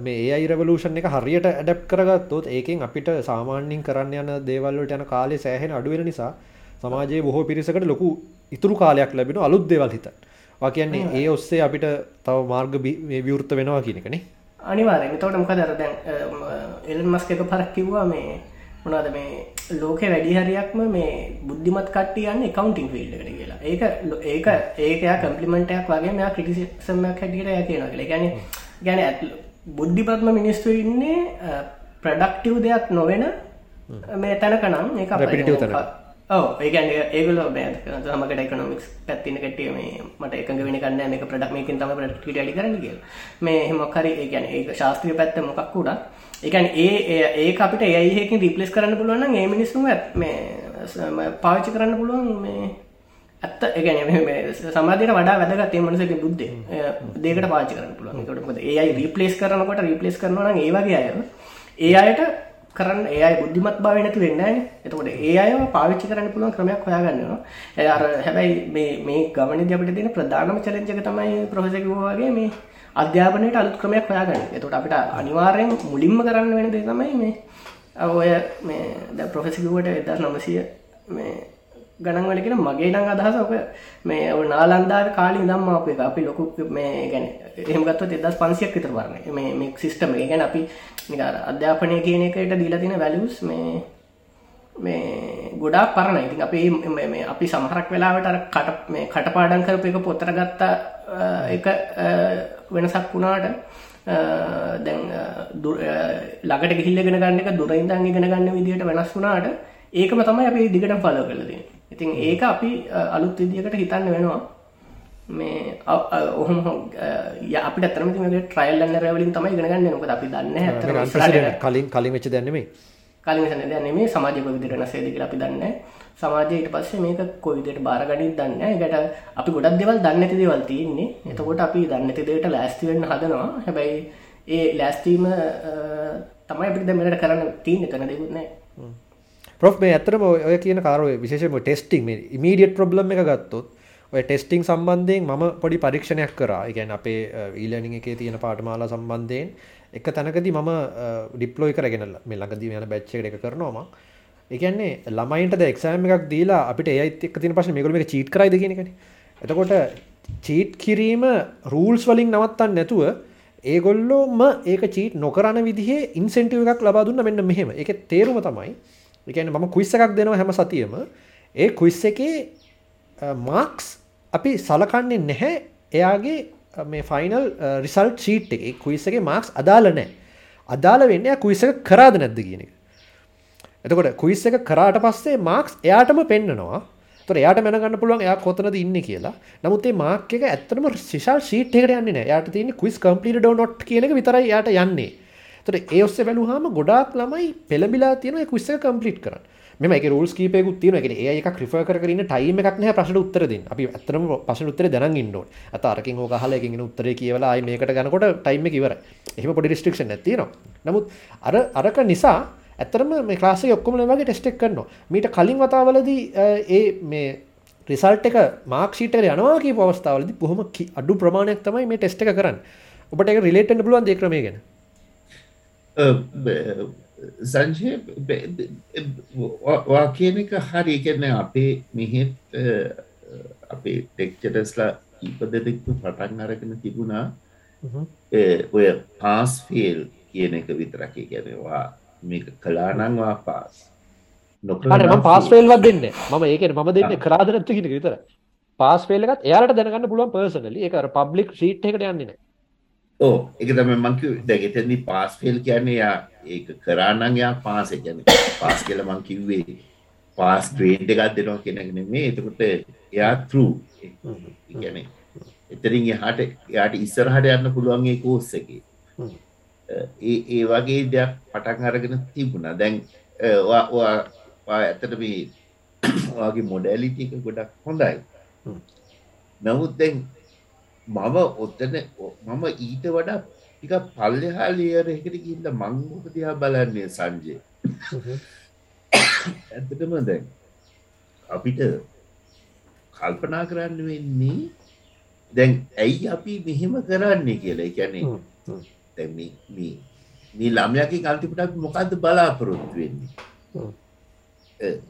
මේ AI රෙවලූෂන් එක හරියට ඇඩප්ට් කරගත්තොත් ඒකෙන් අපිට සාමාන්‍යයෙන් කරන්න යන දේවල් වලට යන කාලය සෑහෙන අඩු වෙන නිසා සමාජයේ බොහෝ පිරිසකට ලොකු ඉතුරු කාලයක් ලැබෙනවා අලුත් දේවල් හිතන්න. වා කියන්නේ ඒ ඔස්සේ අපිට තව මාර්ග විවෘත වෙනවා කියන එකනේ. අනිවාරෙන් තවට මොක දර දැන් එලන් මස්ක එක පරක් කිව්වා මේ මොනාද මේ ලෝක වැඩි හරියක්ම මේ බුද්ධිමත් කට්ටියන්න එකකවන්ටිං ෆිල්ඩකට කියලා. ඒක ඒක ඒක කම්පලිමෙන්ටයක් වගේ මෙයා ක්‍රටිසිසම්මයක් හැටියට ය කියන කළ ගැන ගැන ඇත් බුද්ධිපත්ම මිනිස්තු ඉන්නේ ප්‍රඩක්ටව් දෙයක් නොවෙන මේ තැනකනම් ඒ ඕ ඒගැන ඒගල බෑ හමකට එකනොමික්ස් පැත්තින කටිය මේ මට එක වෙන කන්න මේ ප්‍රඩක් මේකින් තම ප්‍රට ඩි කරන කිය මේ හෙමක්කරි ඒගැන ඒ ශාස්ත්‍රිය පැත්ත මොකක් කුඩා එකන් ඒ ඒ අපිට ඒයහෙකින් රිපලස් කරන්න පුළුවන් ඒ මිනිස්සුම මේ පාවිච්චි කරන්න පුළුවන් මේ ඇත්ත එකන සමාධයට වඩා වැදගත් මනසක බුද්ධ. දේකට පාචි කරන්න පුළුවන්. කොට ඒයි රිපලේස් කරනකොට රිපලේස් කරනවා ඒ වගේ අය ඒ අයට කරන්න ඒයි බුද්ධිමත් භාව නැති වෙන්න එතකොට ඒ අය පාවිච්චි කරන්න පුළුවන් ක්‍රමයක් හොයාගන්නවා අර හැබැයි මේ මේ ගමන අපිට තියෙන ප්‍රධානම චලෙන්ජක තමයි ප්‍රොෆෙසකිවවාගේ මේ අධ්‍යාපනයට අලුත් ක්‍රමයක් හොයාගන්න. එතකොට අපිට අනිවාර්යෙන් මුලින්ම කරන්න වෙන දේ තමයි මේ ඔය මේ ද ප්‍රොෆෙසිකුවට එදස් නමසය මේ ගණන්වලකෙන මගේ නං අදහස ඔක. මේ ඔ නාලන්දාව කාලි දම් අප අපි ලොකු මේ ගැන එහෙමගත්ව එදස් පන්සියක් විතර වරණ මේ මේ සිිස්ටම ගැන අපි නිකාර අධ්‍යාපනය කියන එකට දීලා තින වැලස් මේ මේ ගොඩා පරණ ඉතින් අපි මේ අපි සමහරක් වෙලාවට කට මේ කටපාඩන් කරප එක පොත්තර ගත්තා එක වෙනසක් වුණාට දැන් ළඟට ගිහිල්ලගෙන ගන්න එක දුරයින්දන් ඉගෙන ගන්න විදිහට වෙනස් වුණාට ඒකම තමයි අපි දිගට ෆලෝ කළදී ඉතින් ඒක අපි අලුත් විදිකට හිතන්න වෙනවා. මේ ඔහොම අපිට තරම ට්‍රයිල්ලන්න රැවලින් තමයි ගෙනගන්න නොක අපි දන්න කලින් කලින් වෙච්ච දැන්නෙමේ කලින් සන දැනෙමේ සමාජක විදිරන සේදික අපි දන්න සමාජයට පස්සේ මේක කොයිදට බාරගඩින් දන්න ගැට අපි ගොඩක් දෙවල් දන්නඇති දෙවල් තියන්නේ. එතකොට අපි දන්නති දේට ලෑස්තිවෙන්න හදනවා. හැබැයි ඒ ලෑස්තීම තමයි අපිට දැමට කරන්න තියන්න. කන දෙකුත්නෑ ප්‍රොෆ් මේ ඇතරම ඔය කියන කාරුව විශේෂම ටෙස්ටිං මේ ඉමීඩියට් ප්‍රබ්ලම් එක ගත්තොත් ඔය ටෙස්ටිං සම්බන්ධයෙන් මම පොඩි පරීක්ෂණයක් කරා. ගැන අපේ ඊලනිං එකේ තියෙන පාටමාලා සම්බන්ධයෙන් එක තැනකදී මම ඩිප්ලෝයි කරගෙන මේ ළඟදී යන බැච්ච එක කරනවාම එකන්නේ ළමයින්ට එක්ෂෑම එකක් දීලා අපිට ඒත් එක් තින පස මේකල එක චීට් කරයිද කියනකන එතකොට චීට් කිරීම රූල්ස් වලින් නවත්තන්න නැතුව ඒගොල්ලෝම ඒක චීට් නොකරන විදිහේ ඉන්සෙන්ටිව එකක් ලබා දුන්න මෙන්න මෙහෙම. එක තේරුම තමයි එකන මම කුයිස්ස එකක් දෙනවා හැම සතියම. ඒ කුයිස්ස එකේ මාක්ස් අපි සලකන්නේ නැහැ. එයාගේ මේ ෆයිනල් රිසල් ෂීට් එක. කුයිස්සගේ මාක්ස් අදාල නෑ අදාල වෙන්න කුයිස එක කරාද නැද්ද කියන එක. එතකොට කුයිස් එක කරාට පස්සේ මාක්ස් එයාටම පෙන්න්නනවා තොර එයාට මැනගන්න පුළුවන් එයා කොතනද ඉන්න කියලා. නමුත් ඒ මාක් එක ඇත්තම ශිෂල් ශීට් එකට යන්නේ යාට තියෙන කුයිස් කම්පලිට ඩෝ නොට් කියන එක විතරයි යාට යන්නේ. තොර ඒ ඔස්සේ බැලුහම ගොඩක් ළමයි පෙළබිලා තියෙන කුස්ස කම්පලිට් කරන්න. මෙම එක රුල්ස් කීපයකුත් තියෙන එක ඒ එක ක්‍රිෆ කරන ටයිම එකක් නෑ ප්‍රශ්න උත්තර දෙන්න. අපි අත්තරම පශන උත්තර දැන ඉන්නෝ අත අරකින් හෝ හලකින් උත්තර කියවලා අයි මේකට ගනකොට ටයිම කිවර එහම පොඩි රිස්ට්‍රික්ෂන් ඇතිනවා නමුත් අර අරක නිසා ඇතරම මේ ක්ලාසේ ඔක්කොම වගේ ටෙස්ටෙක් කරනවා. මීට කලින් වතාවලදී ඒ මේ රිසල්ට එක මාක්ෂීට යනවා කී පවස්ථාවලදි බොහොම අඩු ප්‍රමාණයක් තමයි මේ ටෙස්ට එක කරන්න. ඔබට එක රිලේටන්න පුළුවන් දෙක්‍රමය ගැන? සංජය වා කියන එක හරි. එකන අපේ මෙහෙත් අපේ ටෙක්චටස්ලා කීප දෙදෙක්තු පටන් අරගෙන තිබුණා. ඔය පාස් ෆේල් කියන එක විතරක. ගැනවා මේ කලානංවා පාස් නොකරම පාස් ෆේල්වත් දෙන්න. මම ඒක ම දෙන්න කරාදනත්තු කියෙන විතර. පාස් පේලකත් එයාට දැනගන්න පුළුවන් පර්සනලි එක පබ්ලික් ශීට් එකට යන්නන ඕ එක තම මංක දැගෙතැදි පාස් ෆෙල් කියන්නේ යා ඒක කරන්නන් යා පාස ගැන පාස් කියල මං කිව්වේ පාස් ට්‍රේන්ඩ එකත් දෙනවා කෙනගෙන මේ එතකොට එයා තරු ගැන එතරින් හට යාට ඉස්සරහට යන්න පුළුවන්ගේ කෝස්ස එක. ඒ ඒ වගේ දෙයක් පටන් අරගෙන තිබුණා. දැන් ඇතට මේ වගේ මොඩැලිට එක ගොඩක් හොඳයි. නමුත් දැන් මම ඔත්තන මම ඊට වඩා ටික පල්ලෙහා ලියර එකට ගිල්ල මංගුක දිහා බලන්නේ සංජය? ඇත්තටම දැන් අපිට කල්පනා කරන්න වෙන්නේ දැන් ඇයි අපි මෙහෙම කරන්නේ කියලා? එකැනේ තැ මේ ළමයකින් අල්තිපට මොකක්ද බලාපොරොත්තු වෙන්නේ?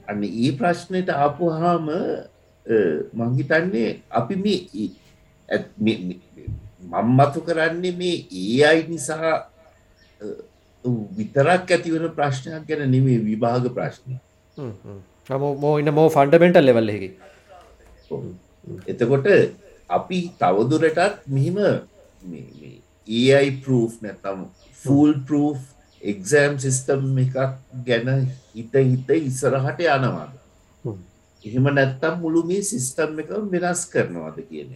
අන්න ඒ ප්‍රශ්නයට ආපු හාම මංහිතන්නේ අපි මේ මම්මතු කරන්නේ මේ අයි නිසා විතරක් ඇතිවන ප්‍රශ්නයක් ගැන නෙමේ විභාග ප්‍රශ්නය මෝ ඉන්න මෝ ෆන්ඩමෙන්ටල් ලෙවල්ලෙකි එතකොට අපි තවදුරටත් මෙහිම ඒයි ප්‍රූ් නැතම් ෆූල් ප්‍රූ් එක්සෑම් සිිස්ටම් එකක් ගැන හිත හිත ඉස්සරහට යනවාද එහෙම නැත්තම් මුළු මේ සිිස්ටම් එක වෙනස් කරනවාද කියන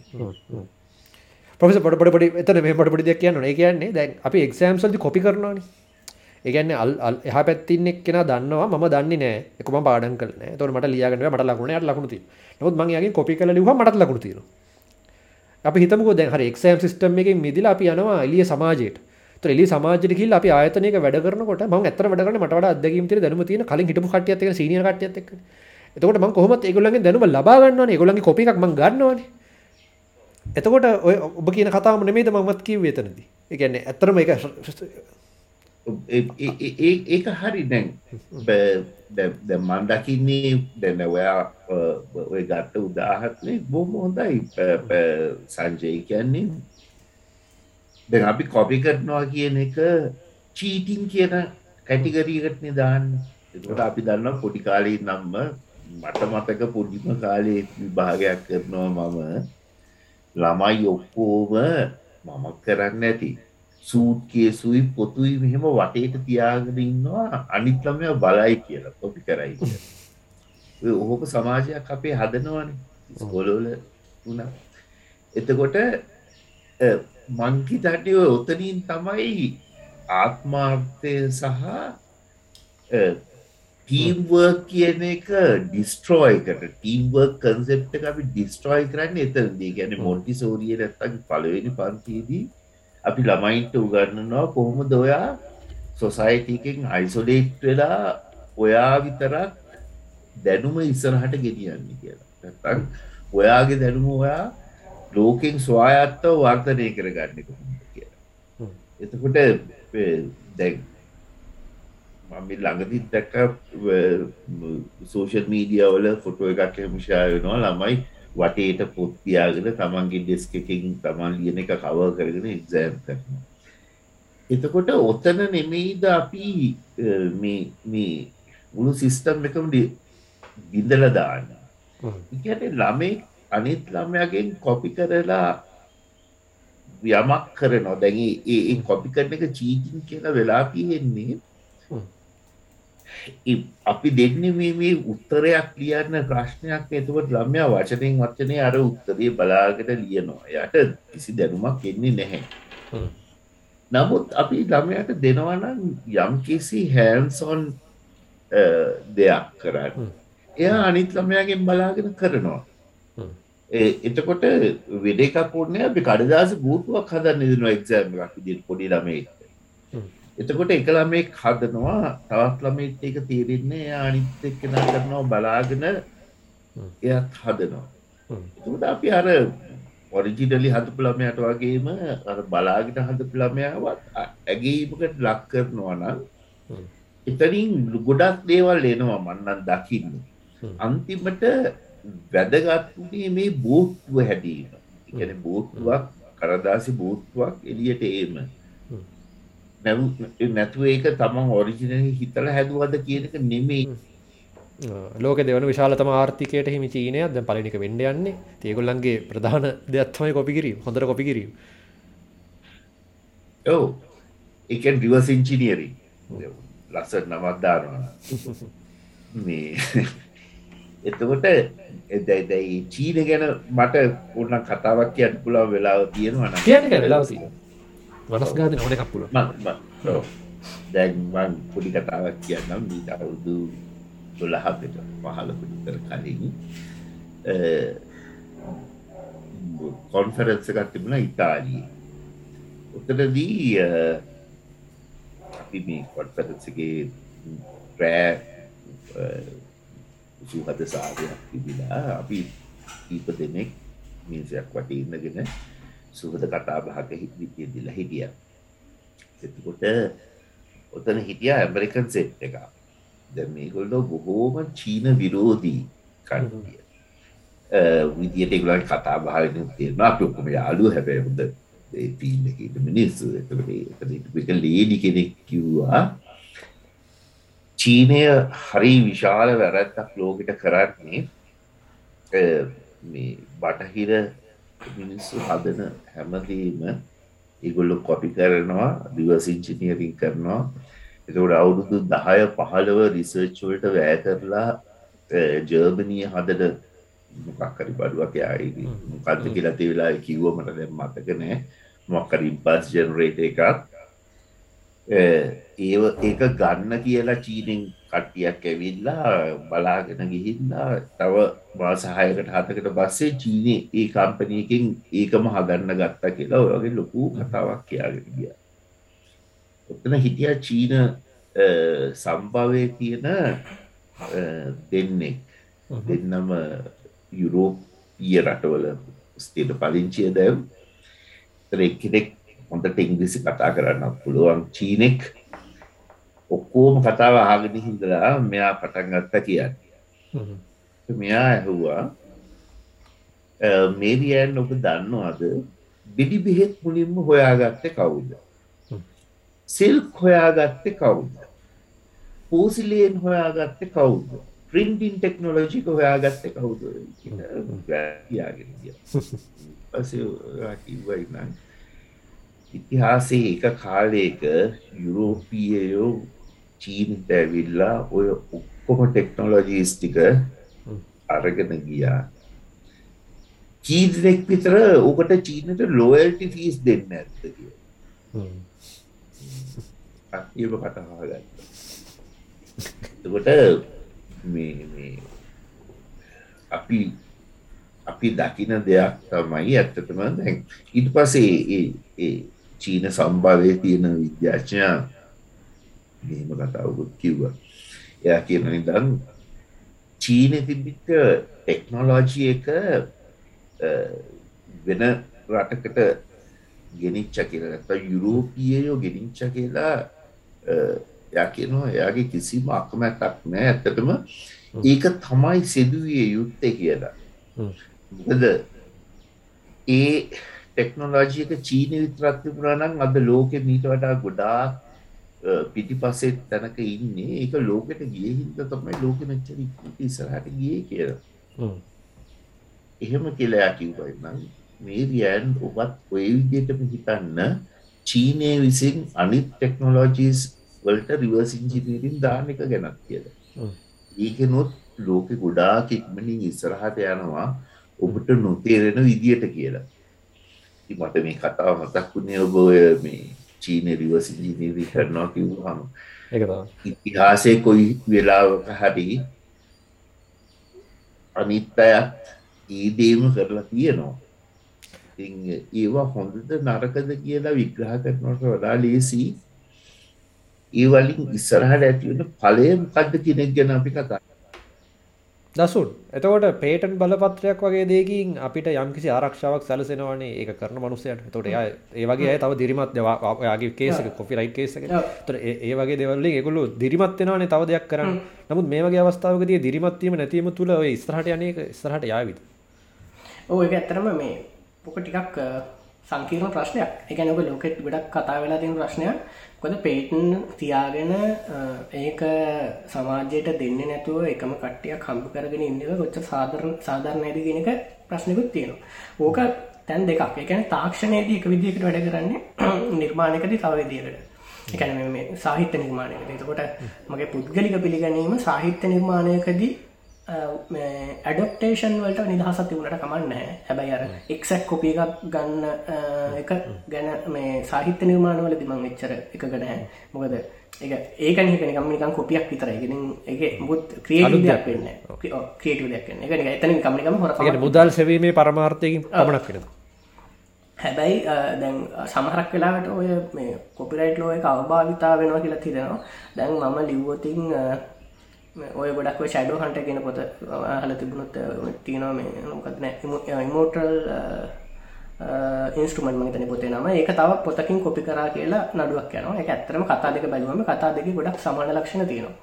පොස පොට පොඩි එතන මේ පොට පොඩි දෙයක් කියන්න ඒ කියන්නේ දැන් අපි එක්සෑම්සල්දි කොපි කරනවාන. ඒගැන්න අල් එහ පැත්තින්නෙක් කෙන දන්නවා ම දන්න නෑ. එකම පාඩන් කල තොර මට ලියගන මට ලකුණ යට ලකුණති නොත් මගේ කොපි කල ලිහ මට ලකුණ තිර අපි හිතමක දැන් හරි එක්සෑම් සිස්ටම් එක මිදිල අපි යනවා එලිය සමාජයට. එලි සමාජික අපි ආයතනක වැඩරනකොට ම ඇතර වැඩරන මට අදගීම ති දැනම තින කලින් හිටපු කටියත් සීනිය කටියත් එතකොට ම කොහොමත් ඒගොල්ලගේ දැනුම ලබාගන්න ඒගොලගේ කොපි එකක් මං ගන්නවානේ. එතකොට ඔය ඔබ කියන කතාම නෙමේද මමත් කිව් වෙතනද එකන්න ඇතරම එක ඒක හරි දැන්. මන් දකින්නේ දැන ඔයා ඔය ගත්ත උදාහත්නේ බොම හොඳයි. සංජය කියන්නේ. දැන් අපි කොපි කරනවා කියන එක චීටිං කියන කැටිගරීකට නිදාන්න. එතකොට අපි දන්න පොඩි කාලේ නම්ම මට මතක පොඩිම කාලේ විභාගයක් කරනවා මම. ළමයි ඔක්කෝම මම කරන්න ඇති සූට් කියසුයි පොතුයි මෙහෙම වටේට තියාගෙන ඉන්නවා. අනිත් ළමය බලයි කියලා කොපි කරයි කියලා. ඔහොම සමාජයක් අපේ හදනවන. ස්කොලෝල වුණා. එතකොට මංකිතටය ඔතනින් තමයි ආත්මාර්ථය සහ ටීම්වර්ක් කියන එක ඩිස්ට්‍රෝයකට ටීම්වර්ක් කන්සෙප්ට අපි ඩිස්ට්‍රෝයි කරන්න එතනදී. ගැන මොන්ටි සෝරිය නැත්තගේ පලවෙනි පන්තිදී අපි ළමයින්ට උගන්නනවා කොහොම දොයා සොසයිටකෙන් අයිසොලේට් වෙලා ඔයා විතරක් දැනුම ඉස්සරහට ගෙනියන්න කියලා. නැතන් ඔයාගේ දැනුම ඔයා ලෝකෙන් ස්වායත්තව වර්තනය කරගන්න කොහොම කියලා. එතකොට දැන් මම ළඟදිත් දැක්ක සෝෂල් මීඩියවල ෆොටෝ එකක් මිෂා වෙනවා. ළමයි වටේට පොත්තියාගෙන තමන්ගේ ඩෙස්ක එකින් තමන් ලියන එක කව කරගෙන එක්සෑම් කරන එතකොට ඔතන නෙමෙයිද අපි මේ මුළු සිිස්ටම් එකම බිඳල දාන්න? ඉට ළමේ අනිත් ළමයාගෙන් කොපි කරලා යමක් කරනවා. දැන් ඒ කොපි කරන එක චීටින් කියලා වෙලා තියෙන්නේ අපි දෙන්න මේ උත්තරයක් ලියන්න ප්‍රශ්නයක් එතුවට ළම්යා වචනයෙන් වචනය අර උත්තරය බලාගෙන ලියනවා. යට කිසි දැනුමක් එන්නේ නැහැ. නමුත් අපි ළමයට දෙනවනම් යම් කිසි හැන්සොන් දෙයක් කරන්න. එයා අනිත් ළමයාගෙන් බලාගෙන කරනවා. එතකොට වෙඩෙකක් ඕන්න අපි කඩදාස ගූතුවක් හදන්න දෙනවා එක්සෑම් එකක් විදිහට පොඩි ළමයෙක් එතකොට එක ළමෙක් හදනවා තවත් ළමෙත් එක තේරෙන්නේ අනිත් එක්කෙනා කරනවා බලාගෙන එයත් හදනවා. එතකොට අපි අර ඔරිජිනලි හදපු ළමයාට වගේම අර බලාගෙන හදපු ළමයාවත් ඇගීමකට ලක් කරනවා නම් එතනින් ගොඩක් දේවල් එනවා මන්නන් දකින්න. අන්තිමට වැදගත්තුනේ මේ බෝට්ටුව හැඩීම ඉගැන බෝට්ටුවක් කරදාසි බෝට්ටුවක් එලියට ඒම නැතුව ඒක තමන් ඔරිජිනල හිතල හැදුවද කියනක නෙමෙයි. ලෝක දෙවන විශාලතම ආර්ථිකයට හිමි චීනය ද පලිනික වෙන්ඩ යන්නේ. තියගොල්ලන්ගේ ප්‍රධාන දෙයක්ත්මයි කොපිකිරීම හොඳර කොපිකිරීම ඔව. එකන් රිවසිංචිනියරි ලස්සට නමත්දාරවා මේ එතකොට එදැයි චීන ගැන මට ඔන්න කතාවක් කියන්න පුලාව වෙලාව තියෙනවා කියන වෙලාසි වනස්ගාත නොන එකක් පුල දැන්වන් පොඩි කතාවක් කියන්නම්. මීට අවුදු දොළහකට පහලපුටර කලින් කොන්ෆරන්ස එකක් තිබුණ ඉතාලී උතටදී අපි මේ කොන්ෆරන්සගේ ප්‍රෑ සූහත සාධයක් තිබිලා අපි කීප දෙනෙක් මිනිසයක් වට ඉන්නගෙන සුහද කතා බහක හිවිතිය දිල හිටිය. එතකොට ඔතන හිටිය ඇමරිකන් සෙට් එක ද මේගොල්ලෝ බොහෝම චීන විරෝධී කණ්ඩිය. විදියට එගලන් කතා භාවෙන තියෙන අපොක්කම යාලු හැබැ හොඳ පීල්ලකට මිනිස්සු. එක ලේඩි කෙනෙක් කිව්වා චීනය හරි විශාල වැරැත්තක් ලෝකට කරන්නේ බටහිර මිනිස්සු හදන හැමදීම ඉගොල්ලු කොපි කරනවා දිවසිංචිනියරින් කරනවා. එතකට අවුරුදු දහය පහළව රිසර්ච්වලට වැෑ කරලා ජර්මනී හදන මොකක්කරි බඩුවක් යායි මොකක්ද කියලති වෙලා කිව්වමට දැ මතක නෑ මොක්කර ඉම්පස් ජනරේට එකක් ඒ ඒක ගන්න කියලා චීනෙන් කට්ටියක් ඇවිල්ලා බලාගෙන ගිහිල්ලා තව මාසාහයකට හතකට බස්සේ චීනය ඒ කම්පනයකින් ඒකම හදන්න ගත්තා කියලා ඔයගේ ලොකු කතාවක් කියාගෙන ගිය. ඔත්තන හිටිය චීන සම්භවය තියෙන දෙන්නෙක්. දෙන්නම යුරෝපිය රටවල ස්තේට පදිංචිය දැව්. එක්කෙනෙක් හොඳට ඉංග්‍රිසි කතා කරන්න පුළුවන් චීනෙක් ඔක්කෝම කතාව ආගෙන හිදලා මෙයා පටන් ගත්ත කියන්න. මෙයා ඇහුවා මේරියන් ඔබ දන්නවාද? බිඩි බෙහෙත් මුලින්ම හොයාගත්ත කවුද? සිල්ක් හොයාගත්ත කවුද? පෝසිලයෙන් හොයාගත්ත කවුද? ප්‍රින්ටින් ටෙක්නොලෝජික හොයාගත්ත කවුද? යාගෙන ඉතිහාසේ එක කාලයක යුරෝපියයෝ චීනට ඇවිල්ලා ඔය ඔක්කොම ටෙක්නොලොජීස් ටික අරගෙන ගියා. චීනෙක් විතර ඕකට චීනට ලෝයල්ටි ෆීස් දෙන්න ඇත්ත කිය ඒම කටහාගත්ත එතකොට මේ අපි අපි දකින දෙයක් තමයි ඇත්තටම දැන් ඊට පසේ ඒ චීන සම්භාවය තියෙන විද්‍යාඥා මෙහෙම කතාවකුත් කිව්ව. එයා කියන නිදන් චීන තිබිට ටෙක්නොලෝජි එක වෙන රටකට ගෙනිච්ච කියලා නැත්ත යුරෝපියයෝ ගෙනිච්ච කියලා එයා කියනවා එයාගේ කිසිම අකමැත්තක් නෑ ඇත්තටම. ඒක තමයි සිදුවිය යුත්තේ කියලා. මොකද ඒ ටෙක්නොලෝජියක චීන විතරත් තිබුණනම් අද ලෝකෙ මීට වඩා ගොඩා පිටි පස්සෙත් තැනක ඉන්නේ. ඒක ලෝකෙට ගිය හින්ද තමයි ලෝක මෙච්චර ඉස්සරහට ගියේ කියලා. එහෙම කියලා කිව්වයි නම් මේ රියන් ඔබත් ඔය විදිහටම හිතන්න චීනය විසින් අනිත් ටෙක්නොලෝජීස් වලට රිවර්ස් ඉන්ජිනීරින් දාන එක ගැනත් කියලා. ඒකනොත් ලෝකෙ ගොඩාක් ඉක්මනින් ඉස්සරහට යනවා ඔබට නොතේරෙන විදියට කියලා. මට මේ කතාව මතක් වුණේ ඔබ මේ චීන රිවර්ස් ඉන්ජිනීරි කරනවා කිව්වහම. ඉතිහාසය කොයි වෙලාවක හරි අනිත් අයත් ඒදේම කරලා තියෙනවා. ඒවා හොඳද නරකද කියලා විග්‍රහ කරනට වඩා ලේසි. ඒ වලින් ඉස්සරහට ඇතිවෙන පලය මොකක්ද කෙනෙක් ගැන අපි කතා දසුන්. එතකොට පේටන් බලපත්‍රයක් වගේ දෙකින් අපිට යම්කිසි ආරක්ෂාවක් සැලසෙනවානේ. ඒ කරන මනුස්සයට තොට එය ඒ වගේ තව දිරිමත් යාගේ කේසක කොපි රයි් කේසක තොර ඒ වගේ දෙවල්ල ගොලු දිරිමත්වෙනවානේ තව දෙයක් කරන්න. නමුත් මේ වගේ අවස්ථාවකදී දිරිමත්වීම නැතිීම තුළ ඔය ස්රහට යනක ස්රහට යාවිද ඕ එක ඇත්තරම මේ පොක ටිකක් සංකීර්ණ ප්‍රශ්නයක්. එකන ඔබ ලෝකෙට් ගොඩක් කතා වෙලා තින ප්‍රශ්නයක්. කොද පේටන් තියාගෙන ඒක සමාජයට දෙන්න නැතුව එකම කට්ටිය කම්ප කරගෙන ඉන්නක ගොච්ච සාධරන සාධරණයද ගෙනක ප්‍රශ්නකුත් තියෙනවා. ඕක තැන් දෙකක්. එකන තාක්ෂණයේදී එක විදිකට වැඩ කරන්නේ නිර්මාණයකදී තව විදිකට එකන මේ සාහිත්‍ය නිර්මාණයකද. එතකොට මගේ පුද්ගලික පිළිගැනීම සාහිත්‍ය නිර්මාණයකදී ඇඩප්ටේෂන් වලට නිදහසත් තිබුණට කමන්න හැබැයි අර එක්සැක් කොපිය එකක් ගන්න එක ගැන මේ සාහිත්‍ය නිර්මාණවල දිමං එච්චර එක ගනෑ මොකද ඒ ඒකන නිකම් කොපියක් විතරයි. ගෙන එක මුත් ක්‍රියටයක් වෙන්න ක්‍රියටව දෙයක් එක එතන කමිකම හොර මුදල් සැවීමේ පරමාර්ථයකින් පමණක් වෙන හැබැයි දැන් සමහරක් වෙලාට ඔය මේ කොපිරයිට් ලෝ එක අවභාවිතා වෙනවා කියලා තිරෙනවා දැන් මම ලිව්වතින් ඔය ගොඩක් ෂඩෝ හන්ට ගෙන පොත හල තිබුණොත් තියනවා මේ මොකක්න ඉමෝටල් ඉන්ස්ට්‍රමන් මතන පොතේ නම. ඒක තව පොතකින් කොපි කරා කියලා නඩුවක් යනවා. එක ඇත්තරම කතා දෙක බැලුවම කතා දෙක ගොඩක් සමාන ලක්ෂණ තියෙනවා.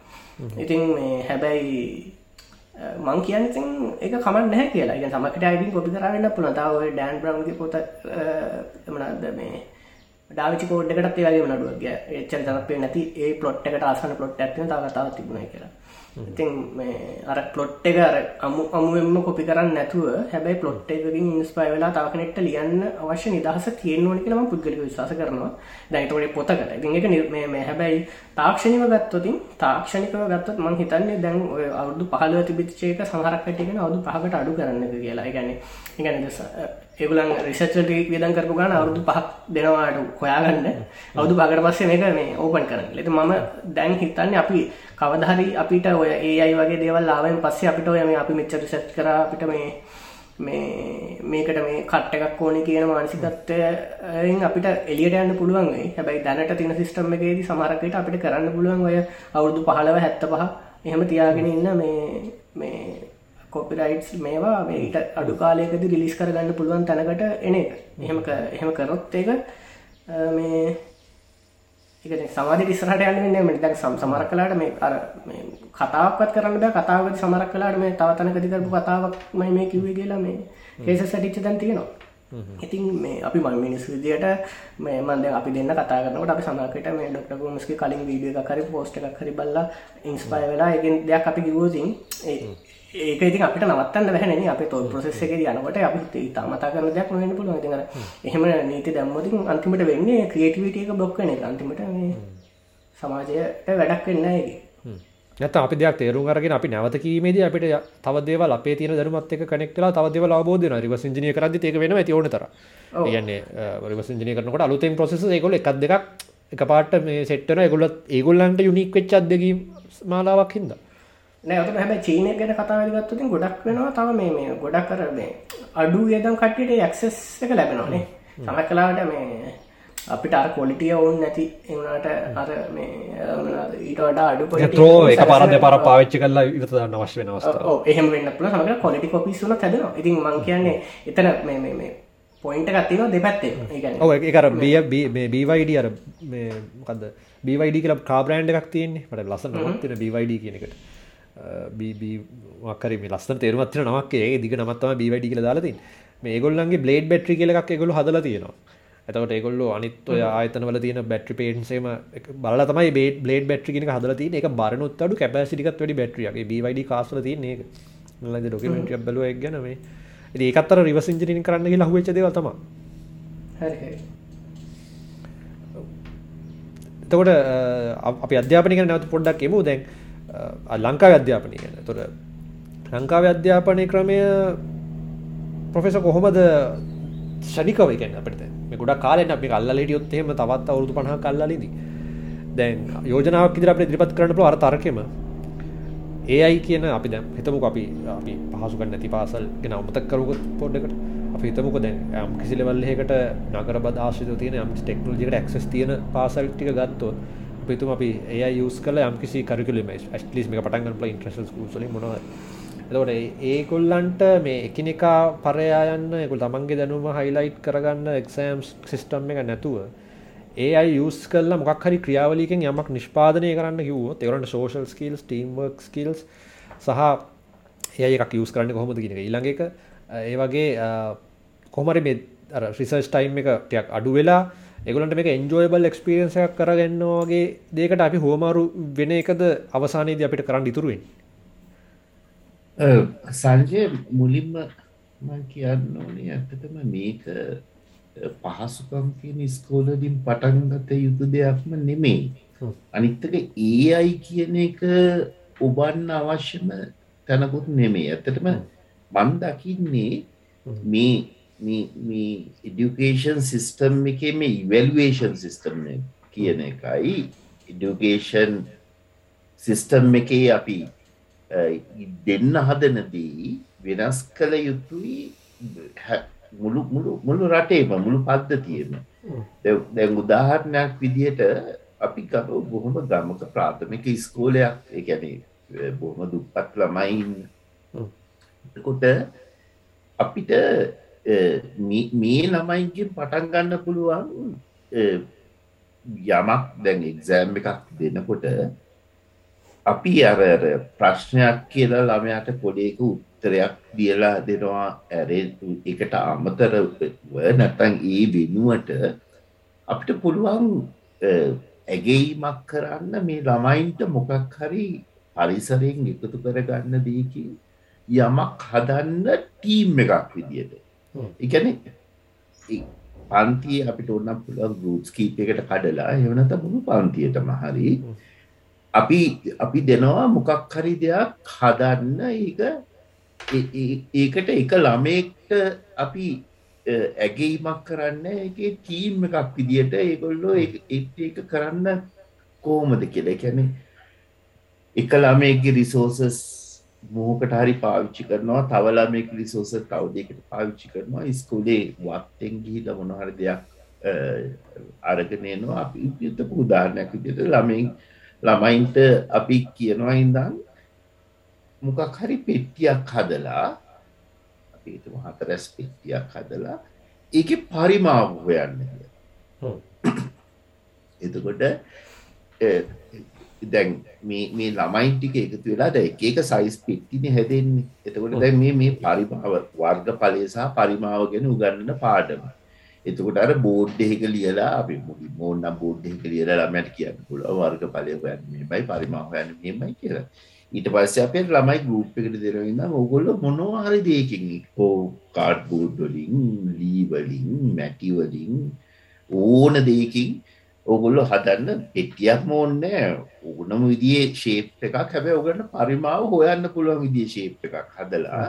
ඉතින් මේ හැබැයි මං කියන්නතින් එක කමන් නැහැ කියලා. එක සමකට අයිඩින් කොපි කරන්න පුළතාව ඩෑන් බ්‍රවන්ගේ පොත එමනද මේ ඩාවිචි කෝඩ්ඩකට ඒවගේ නඩුවගේ එච්චර ජනපේ නැති ඒ පොට් එකට ආසන පොට් ඇතින තාවතාව තිබුණ කියලා ඉතින් මේ අර පලොට් එක අර අමු අමුවෙන්ම කොපි කරන්න නැතුව හැබැයි පලොට් එකකින් ඉන්ස්පයි වෙලා තව කෙනෙක්ට ලියන්න අවශ්‍ය නිදහස තියෙන්න ඕන කියලා මම පුද්ගලිකව විශ්වාස කරනවා. දැන් ඒතකොට පොතකට. ඉතින් ඒක මේ මේ හැබැයි තාක්ෂණිකව ගත්තොත් තාක්ෂණිකව ගත්තොත් මම හිතන්නේ දැන් ඔය අවුරුදු 15 තිබිච්ච එක සමහරක් කට්ටිය කියන අවුරුදු 5කට අඩු කරන්න එක කියලා. ඒ කියන්නේ ඒ කියන්නේ ඒගොල්ලන් රිසර්ච් වලට වියදම් කරපු ගාන අවුරුදු 5ක් දෙනවාට හොයාගන්න. අවුරුදු 5කට පස්සේ මේක මේ ඕපන් කරන්න. ඒත් මම දැන් හිතන්නේ අපි කවදහරි අපිට ඔය ඒ අයි වගේ දේවල් ආවෙන් පස්සේ අපිට ඔය මේ අපි මෙච්චර රිසර්ච් කරා අපිට මේ මේ මේකට මේ කට් එකක් ඕනේ කියන මානසිකත්වයෙන් අපිට එළියට යන්න පුළුවන් වෙයි. හැබැයි දැනට තියෙන සිස්ටම් එකේදී සමහරක් විට අපිට කරන්න පුළුවන් ඔය අවුරුදු 15 75 එහෙම තියාගෙන ඉන්න මේ මේ කොපිරයිට්ස් මේවා ඊට අඩු කාලයකදී රිලීස් කරගන්න පුළුවන් තැනකට එන එක. එහෙම එහෙම කරොත් ඒක මේ ඒක සමාධි ඉස්සරහට යන්න වෙන්නේ නැහැ. දැන් සමහර කලාට මේ අර මේ කතාවක්වත් කරන්න බෑ. කතාවකදී සමහර කලාට මේ තව තැනකදී කරපු කතාවක් මම මේ කිව්වේ කියලා මේ කේසස් ඇටිච්ච දැන් තියෙනවා. ඉතින් මේ අපි මම මිනිස්සු විදියට මේ මම දැන් අපි දෙන්න කතා කරනකොට අපි සමහරකට මේ ડોක්ටර් ගෝමස්ගේ කලින් වීඩියෝ එකක් හරි පෝස්ට් එකක් හරි බලලා ඉන්ස්පයර් වෙලා ඒකෙන් දෙයක් අපි කිව්වොත් ඉතින් ඒක ඉතින් අපිට නවත්තන්න බැහැනේ අපේ තෝල් ප්‍රොසෙස් එකේදී යනකොට අපි ඉතාමතා කරන දෙයක් නොවෙන්න පුළුවන්. ඉතින් අර එහෙම නීති දැම්මොත් අන්තිමට වෙන්නේ ක්‍රියේටිවිටි එක බ්ලොක් වෙන එක. අන්තිමට මේ සමාජයට වැඩක් වෙන්නේ නැහැ ඒකේ. නැත්නම් අපි දෙයක් තේරුම් අරගෙන අපි නැවත කීමේදී අපිට තව දේවල් අපේ තියෙන දැනුමත් එක්ක කනෙක්ට් වෙලා තව දේවල් අවබෝධ වෙනවා. රිවර්ස් ඉන්ජිනියර් කරද්දිත් ඒක වෙනවා ඇති ඕන තරම්. ඒ කියන්නේ රිවර්ස් ඉන්ජිනියර් කරනකොට අලුතෙන් ප්‍රොසෙස් ඒගොල්ලෝ එකක් දෙකක් එකපාරට මේ සෙට් වෙනවා. ඒගොල්ලෝ ඒගොල්ලන්ට යුනික් වෙච්ච අත්දැකීම් මාලාවක් හින්දා. නෑත හැබ චීනය ගැන කතාවගත්තුතින් ගොඩක් වෙනවා තව මේ මේ ගොඩක් කර මේ අඩු යදම් කට්ටියට ඇක්සෙස් එක ලැබෙනවානේ සමක් කලාට මේ අපිට අර කොලිටිය ඔවුන් නැති එවුණට අර මේ ඊට වඩා අඩු ත්‍රෝ එක පරද පර පාච්චි කල්ලා ඉවතදන්න අවශ්‍ය වෙනවස්ථ එහෙම වෙන්න පුල සමක කොලිටි කොපිස්සුන හැදෙනවා. ඉතින් මං කියන්නේ එතන මේ මේ මේ පොයින්ට ගත්තින දෙපැත්තේ. ඔ එකර බිය බීවයිඩ අර මොකද බීවයිඩ කියල කාබ්‍රන්ඩ් එකක් තියන්නේ. මට ලසන තින බීවයිඩ කියනකට බීබීමක්කර මේ ලස්සන තේරුමත්තින නමක් දිග නමත්තම බීවැඩි කියල දාලතින් මේ ගොල්ලන්ගේ බ්ලේඩ් බැට්‍රි කියලක් එගොලු හදලා තියෙනවා. එතකට ඒගොල්ල අනිත් ඔය ආයතනවල තියෙන බැට්‍රි පේන්සේම බල තමයි බේ බ්ලේඩ් බැට්‍රි කියෙන හදල තින එක බරනුත් අඩු කැපසිටිකත් වැඩි බැට්‍රියගේ බීවයිඩි කාසල තියන එක ලද ඩොකමෙන්ටිය බැලුව එක් ගැන මේ. ඒකත්තර රිවසිංජිනින් කරන්න ලහුවච්ච දෙව තම එතකොට අපි අධ්‍යාපනික නැවත පොඩ්ඩක් එමු දැන් ලංකාව අධ්‍යාපනය ගැන. තොර ලංකාව අධ්‍යාපනය ක්‍රමය පොෆෙස කොහොමද ෂනිකව ගැන අපට මේ ගොඩ කාලෙන් අපි කල්ලට යොත්තේම තවත් අවුරුදු පහ කල්ලලද දැන් යෝජනාවක් ඉදිර අප දිරිපත් කරන්න පුළ අර තරකෙම. ඒ අයි කියන අපි දැම් හිතමුක අපි අපි පහසුක නැති පාසල් ගෙන අමතක් කරුගත් පොඩ්ඩකට අප හිතමුක දැන් යම් කිසිලවල්ලෙකට නගර බදාශිත තියෙන යම් ටෙක්නෝජිකට ක්ස් තියෙන පාසල් ටික ගත්තොත් පිතුම අපි ඒ යස් කල යම්කිසි කරකලම ස්ලිස් මේ පටන්ගල ඉන්ට්‍රස් ල මොන එතකොට ඒගොල්ලන්ට මේ එකිනෙකා පරයා යන්න ඒගොල්ලෝ තමන්ගේ දැනුම හයිලයිට් කරගන්න එක්සෑම් සිස්ටම් එක නැතුව ඒ අයි යස් කල්ල මොක් හරි ක්‍රියාවලිකෙන් යමක් නිෂ්පාදනය කරන්න කිව්වොත් ඒගොල්ලන්ට social skills team work skills සහ ඒ එකක් යස් කරන්න කොහොමද කියන එක. ඊළඟ එක ඒ වගේ කොහමරි මේ රිසර්ච් ටයිම් එක ටයක් අඩු වෙලා එගලන්ට මේ එන්ජෝයබල් එක්ස්පිරියන්ස එකක් කරගන්නවාගේ දේකට අපි හෝමාරු වෙන එකද අවසානයේද අපිට කරන්න ඉතුරුවෙන් සංජය මුලින්ම කියන්න ඕනේ ඇත්තටම මේක පහසුකම් කියන ස්කෝලදින් පටන්ගත යුතු දෙයක්ම නෙමෙයි. අනිත්තක ඒ අයි කියන එක ඔබන්න අවශ්‍යම තැනකුත් නෙමේ ඇත්තටම මන් දකින්නේ මේ ඉඩියුකේෂන් සිිස්ටම් එක මේ ඉවල්වේෂන් සිිස්ටම් කියන එකයි. ඉඩියුකේෂන් සිිස්ටම් එකේ අපි දෙන්න හදනදී වෙනස් කළ යුතුයි මුළු මුළු මුළු රටේම මුළු පද්ධතියම. දැන් උදාහරණයක් විදිහට අපි ගව බොහොම ගමක ප්‍රාථමික ස්කෝලයක් එකැනේ බොහොම දුප්පත් ළමයින්. කොට අපිට මේ ළමයින්ගෙන් පටන් ගන්න පුළුවන් යමක් දැන් එක්සෑම් එකක් දෙනකොට අපි අර ප්‍රශ්නයක් කියලා ළමයාට පොඩේක උත්තරයක් දියලා දෙනවා. ඇරේ එකට අමතරව නැතන් ඒ වෙනුවට අපිට පුළුවන් ඇගෙයිමක් කරන්න මේ ළමයින්ට මොකක් හරි පරිසරයෙන් එකතු කරගන්න දීකින් යමක් හදන්න ටීම් එකක් විදියට. එකන පන්තිය අපිට ඔන්න පුළුවන් ගරුප්ස් කීපයකට කඩලා එවනත මුළු පන්තියටම හරි. අපි අපි දෙනවා මොකක් හරි දෙයක් හදන්න ඒක ඒකට එක ළමෙක්ට අපි ඇගේීමක් කරන්න එක ටීම් එකක් විදිට ඒගොල්ලෝ ඒක කරන්න කෝමද කියල. කැනෙ එක ළමේගේ රිසෝසස් මෝකට හරි පාවිච්චි කරනවා. තවලා මේ ලිසෝස තවදකට පාවිච්චි කරනවා. ස්කූලේ වත්තෙන් ගිහිල මොනහර දෙයක් අරගෙනනවා අපි යුතපු උදාරණයක් විදිට ළමයින් ළමයින්ට අපි කියනවා ඉඳන් මොකක් හරි පෙට්ටියක් හදලා අපිතුම හතරැස් පෙට්ටියක් හදලා ඒක පරිමාව හොයන්න එතකොට දැන් මේ ළමයින් ටික එකතු වෙලා දැ එක සයිස් පිට්ටින හැදෙන්නේ. එතකොට දැ මේ මේ පරිමාව වර්ග පලේ සහ පරිමාව ගැන උගන්නන පාඩම. එතකොට අර බෝඩ් එහෙක ලියලා අපි මුලි මෝන්නම් බෝඩ් එහෙක ලියලා ළමයට කියන්න පුළුවන් වර්ග ඵලය හොයන්න මේමයි පරිමාව හොයන්න මේමයි කියලා. ඊට පස්සේ අපේ ළමයි ගෲප් එකට දෙනවා ඉඳන් ඕගොල්ලෝ මොනවා හරි දෙයකින් කො කාඩ් බෝඩ් වලින් ලී වලින් මැටි වලින් ඕන දෙයකින් ඕගොල්ලො හදන්න. පෙටියක් මෝන්නෑ ඕනම විදිේ ශේප් එකක්. හැබැ ඔගන්න පරිමාව හොයන්න පුළුවන් විදිිය ශේප් එකක් හදලා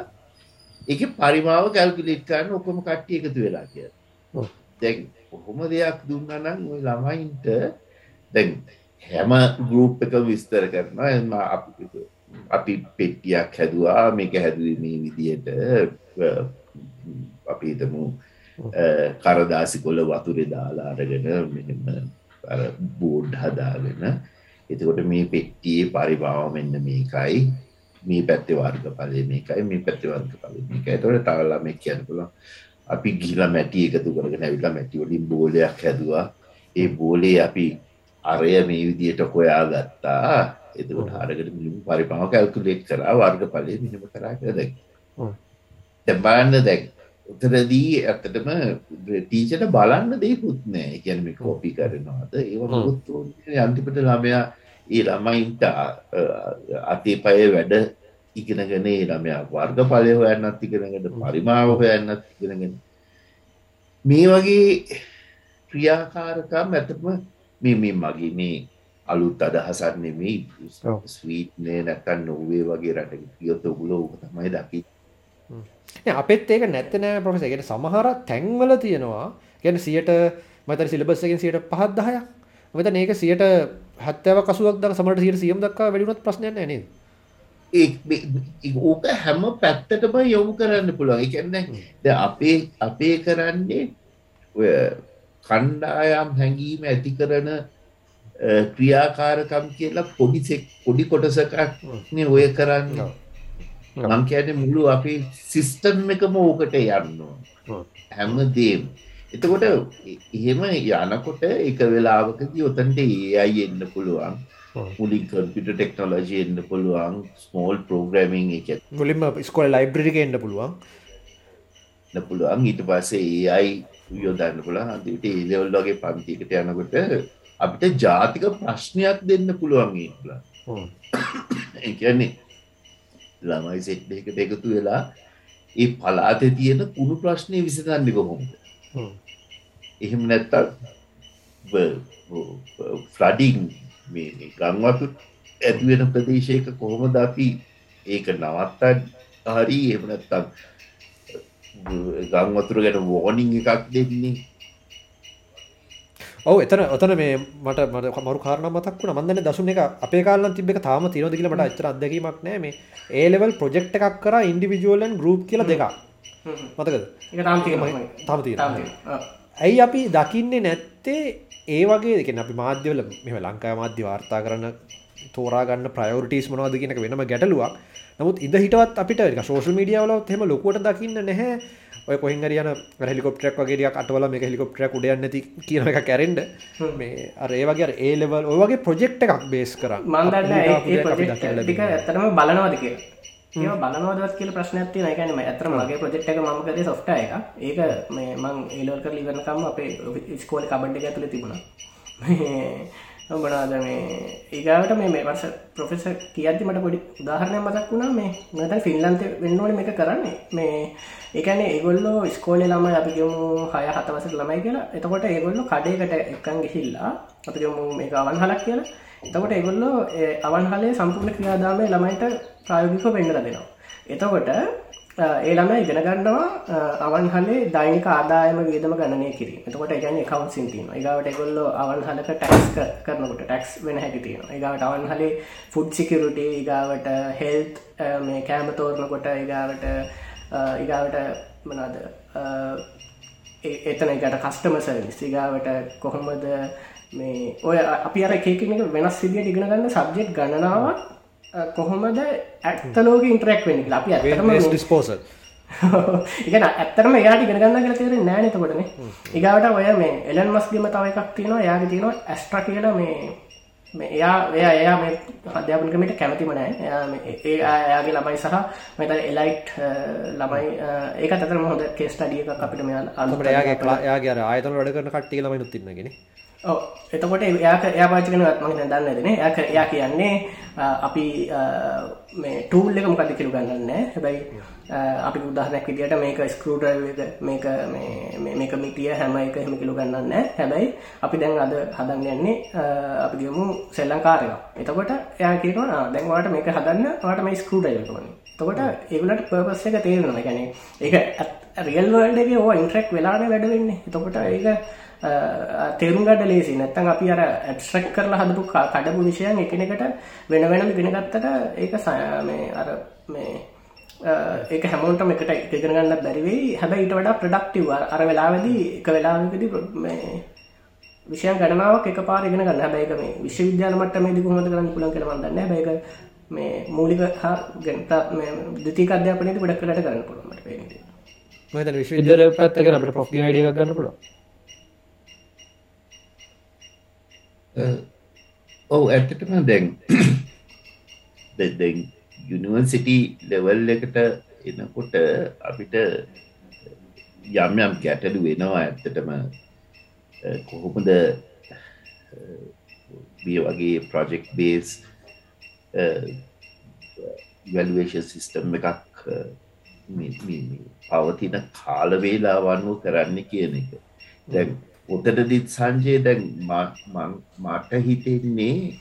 එක පරිමාව කැල්කිලිට් කරන්න ඔකොම කට්ටිය එකතු වෙලා කිය දැන් ඔහොම දෙයක් දුන්නනම් ඔය ළමයින්ට දැන් හැම ගරුප් එක විස්තර කරන එම අපි පෙට්ටියක් හැදවා. මේක හැදුව මේ විදියට අපි හිතමු කරදාසි කොල වතුරෙ දාලා අරගෙන මෙම බෝඩ් හදාගෙන එතකොට මේ පෙට්ටියේ පරිභාව මෙන්න මේකයි. මේ පැත්තේ වර්ග පලේ මේකයි මේ පැත්ති වර්ග පල මේකයි. තොට තවල්ලා මේ කියන්න පුළ අපි ගිල මැටි එකතු කරගෙන ඇවිලා මැටිවලින් බෝලයක් හැදවා. ඒ බෝලේ අපි අරය මේ විදියට කොයා ගත්තා එතකට හරකට මිලිම පරිපාව කැල්කුලෙට් කරා වර්ග පලේ මිනිම කරා කර දැක් තැබාන්න දැක් උතරදී ඇත්තටම ටීචට බලන්න දෙකුත් නෑ. ගැනම කෝපි කරනවාද? ඒව අන්තිපට ළමයා ඒ ළමයින්ට අතේ පය වැඩ ඉගෙනගෙන ළමයා වර්ග පලය හොයන්නත් ඉගෙනගෙන පරිමාව හොයන්නත් ඉගෙනගෙන. මේ වගේ ක්‍රියාකාරකම් ඇතම මේ මේ මගේ මේ අලුත් අදහසන් නෙමේ ස්වීට්නේ නැත්තන් නොවේ වගේ රට කියොත් ඔගුලෝ තමයි දකි අපත් ඒක නැත්තනෑ පොෆෙස ගෙන සමහර තැන්වල තියෙනවා. ගැන සියට මතර සිලබස්සකින් සියට පහත් දහයක්. මෙත ඒක සියට හත්තව කසුවක් ද සමට සියට සියම් දක්කා වැඩිුණත් ප්‍රශ්නය නන ඕක හැම පැත්තටම යොමු කරන්න පුළුවන්. එකන්න ද අපේ අපේ කරන්නේ කණ්ඩායම් හැඟීම ඇති කරන ක්‍රියාකාරකම් කියලා පොඩිසෙක් පොඩි කොටසකක් ඔය කරන්න. මං කියන මුළු අපි සිිස්ටම් එකම ඕකට යන්න හැම දේම් එතකොට එහෙම යනකොට එක වෙලාවකදී ඔතන්ට ඒ අයි එන්න පුළුවන්. මුලින් කම්පිට ටෙක්නෝලජි එන්න පුළුවන් ස්මෝල් ප්‍රෝග්‍රමිං එක. මුලින්ම ස්කොල ලයිබ්‍රික එන්න පුළුවන්. පුළුවන්. ඊට පස්සේ ඒ අයි යොදන්න පුළ හන්තිට ඒලෙවල් වගේ පන්තිකට යනකොට අපිට ජාතික ප්‍රශ්නයක් දෙන්න පුළුවන් ඒලා කියන්නේ ළමයි සෙට් එකට එකතු වෙලා ඒ පලාත තියෙන කුණු ප්‍රශ්නය විසඳන්න කොහොමද එහෙම නැත්ත ෆ්ලඩිං ගංවතු ඇතිවෙන ප්‍රදේශයක කොහොමද අපි ඒක නවත්තන්? හරි එහෙම නැත්තම් ගංවතුර ගැන වෝනිං එකක් දෙන්නේ. ඔව එතන ඔතන මේ මට මට මරු කාරණ මතක් වුණ. මන්දන දසුන එක අපේ කාලන් තිබ තාම තිනොද කියල මට එච්චර අදකීමක් නෑ. මේ ඒලෙවල් ප්‍රජෙක්් එකක් කර ඉන්ඩිවිජුවලන් ගරුප් කියල දෙක මතකද? තම ඇයි අපි දකින්නේ නැත්තේ? ඒ වගේ දෙක අපි මාධ්‍යවල මෙම ලංකා මාධ්‍ය වාර්තා කරන්න තෝරාගන්න ප්‍රයෝටස් මොනවාද කියනක වෙනම ගැටලුවක්. නමුත් ඉද හිටවත් අපිට ශෝෂල් මඩියාවල හෙම ලොකුවට දකින්න නැහැ. ඔය කොහින් හරියන හෙලිකොප්ටරක් වගේ අටවල මේ හෙලිකොප්ටර උඩයන්න නැති කියන එක කැරෙන්ඩ මේ අර ඒ වගේ ඒලෙවල් ඔයගේ ප්‍රජෙක්් එකක් බේස් කර මන්දන්න ඇත්තටම බලනවාද කිය ඒ බලනවදත් කියල ප්‍රශ්නඇති නයකනම ඇතර මගේ ප්‍රජෙක්් එක මකද සොෆ්ට එක ඒක මේ මං ඒලෝක ලිවරනකම් අපේ ස්කෝල කබඩ් ඇතුල තිබුණා. මොනාද මේ ඒගාවට මේ මේ වර්ස ප්‍රොෆෙස කියද්දි මට පොඩි උදාහරණය මතක් වුණා. මේ නත ෆිල්ලන්ත වෙන්නවන එක කරන්නේ. මේ ඒකන ඒගොල්ලෝ ස්කෝලේ ළම අපිගමු හය හතවස ළමයි කියලා. එතකොට ඒගොල්ලො කඩේකට එකන් ගිහිල්ලා අපිගමු මේ අවන් හලක් කියලා. එතකොට ඒගොල්ලෝ අවන් හලේ සම්පූර්ණ ක්‍රියාදාමය ළමයිට ප්‍රයෝගික වෙන්නල දෙනවා. එතකොට ඒ ළම ඉගෙන ගන්නවා අවන්හලේ දෛනික ආදායම වියදම ගණනය කිරීම. එතකොට ගැන කවන්සින් තියන ඒගවට එගොල්ල අවන්හලක ටැක්ස් කරනකට ටැක්ස් වෙන හැකි තියෙන ඒගවට අවන්හලේ ෆුඩ් සිකරුට ඒගාවට හෙල්ත් මේ කෑම තෝරනකොට ඒගාවට ඉගාවට මනාද එතන එකට කස්ටම සර්විස් ඒගාවට කොහොමද මේ ඔය අපි අර එකකින වෙනස් සිදියට ඉගෙන ගන්න සබ්ජෙක්් ගණනාවක් කොහොමද ඇත්තලෝක ඉන්ටරක් වෙන අපි ඇතම ඩිස්පෝසල් ඉගෙන ඇත්තරම යාට ගෙනගන්න කර තේර නෑනතකොටන ඒගවට ඔය මේ එලන් මස්ගේම තව එකක් තියෙනවා. යාග තියෙනවා ඇස්ට්‍ර කියල මේ එයා එයා එයා මේ අධ්‍යාපනකමට කැමතිම නෑ ඒ අයාගේ ළමයි සහ මෙත එලයිට් ළමයි ඒක අතර හොඳ කේස්ටඩිය එකක් අපිට මෙයාල් අලුට යාගේ යාගේ ආයතන වැඩ කරන කට්ටිය ළමයි නුත්තින්නගෙන එතකොට එයාක එයා පාචිකන මහිත දන්න දෙන ය එයා කියන්නේ අපි මේ ටූල් එක මොකද කිරු ගන්නන්න හැබැයි අපි උදාහනැක් විදිට මේක ස්කරඩ මේක මේක මිටිය හැම එක හෙම කිලු ගන්නන්න හැබැයි අපි දැන් අද හදන්න යන්නේ අපි ගමු සෙල්ලංකාරය එතකොට එයා කියනවා දැන්වාට මේක හදන්න වාට මේ ස්කරඩයකවන තකොට ඒගලට පර්පස් එක තේරෙනවා. ගැන ඒක රියල් වල්ඩගේ ඕ ඉන්ට්‍රෙක් වෙලාන වැඩවෙන්නේ එතකොට ඒක තේරුම් ගඩ ලේසි නැත්තන් අපි අර ඇත්ස්ට්‍රක් කරලා හදපු කඩපු විෂයන් එකනෙකට වෙන වෙනම ගෙනගත්තට ඒක මේ අර මේ ඒක හැමෝටම එකට ඉගෙනගන්න බැරිවෙයි හැබැයි ඊට වඩා ප්‍රඩක්ටිව් අර වෙලාවෙදී එක වෙලාවකදී මේ විෂයන් ගණනාවක් එක පාර ඉගෙන ගන්න. හැබැයි ඒක මේ විශ්වවිද්‍යාල මට්ටමේදී කොහොමද කරන්න පුළුවන් කියලා මම දන්නේ නැහැ. හැබැයි ඒක මේ මූලික හා ගණිත මේ ද්විතීක අධ්‍යාපනයේදී ගොඩක් වෙලාට කරන්න පුළුවන් මට පේන්නේ මම හිතන්නේ විශ්වවිද්‍යාල පැත්තක අපිට ප්‍රොෆ්ගේ අයිඩියා එකක් ගන්න පුළුවන්. ඔව ඇත්තටම දැන් දැන් යුනිවර්සිටි ලෙවල් එකට එනකොට අපිට යම් යම් ගැටලු වෙනවා ඇත්තටම. Uh, කොහොමද uh, බිය වගේ ප්‍රොජෙක්් බේස් වැල්වේෂන් සිිස්ටම් එකක් පවතින කාලවේලාවන්ව කරන්න කියන එක. දැන් ඔතටදිත් සංජය දැන් මට හිතෙන්නේ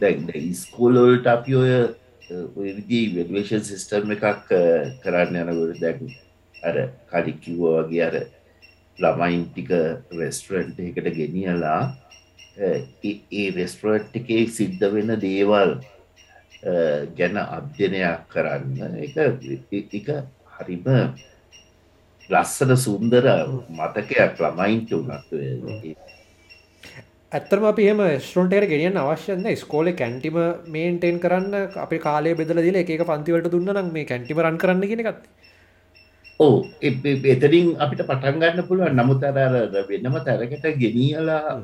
දැන් ඉස්කෝලෝල්ට අපි ඔය විදි වෙඩවේෂන් සිිස්ටර්ම එකක් කරන්න යනගොට දැන් අර කලික්කිව්ව වගේ අර ළමයින් ටික රෙස්ටරන්ට් එකට ගෙනියලා ඒ රෙස්ටරට් එකේ සිද්ධ වෙන දේවල් ගැන අධ්‍යනයක් කරන්න. එක එක හරිම ලස්සන සුන්දර මතකයක් ළමයින්ට උනත් ඇත්තරම අපි එම ස්ටොන්ටේර ගෙනියන්න අවශ්‍යන්න ස්කෝල කැන්ටිම මේන්ටේන් කරන්න අප කාලේ බෙදල දිල එක පන්තිවලට දුන්න නම් මේ කැන්ටිම රන් කරන්න කියෙනකත් ඕ එතරින් අපිට පටන්ගන්න පුළුවන්. නමුත් අර වෙන්නම තැරකට ගෙනියලා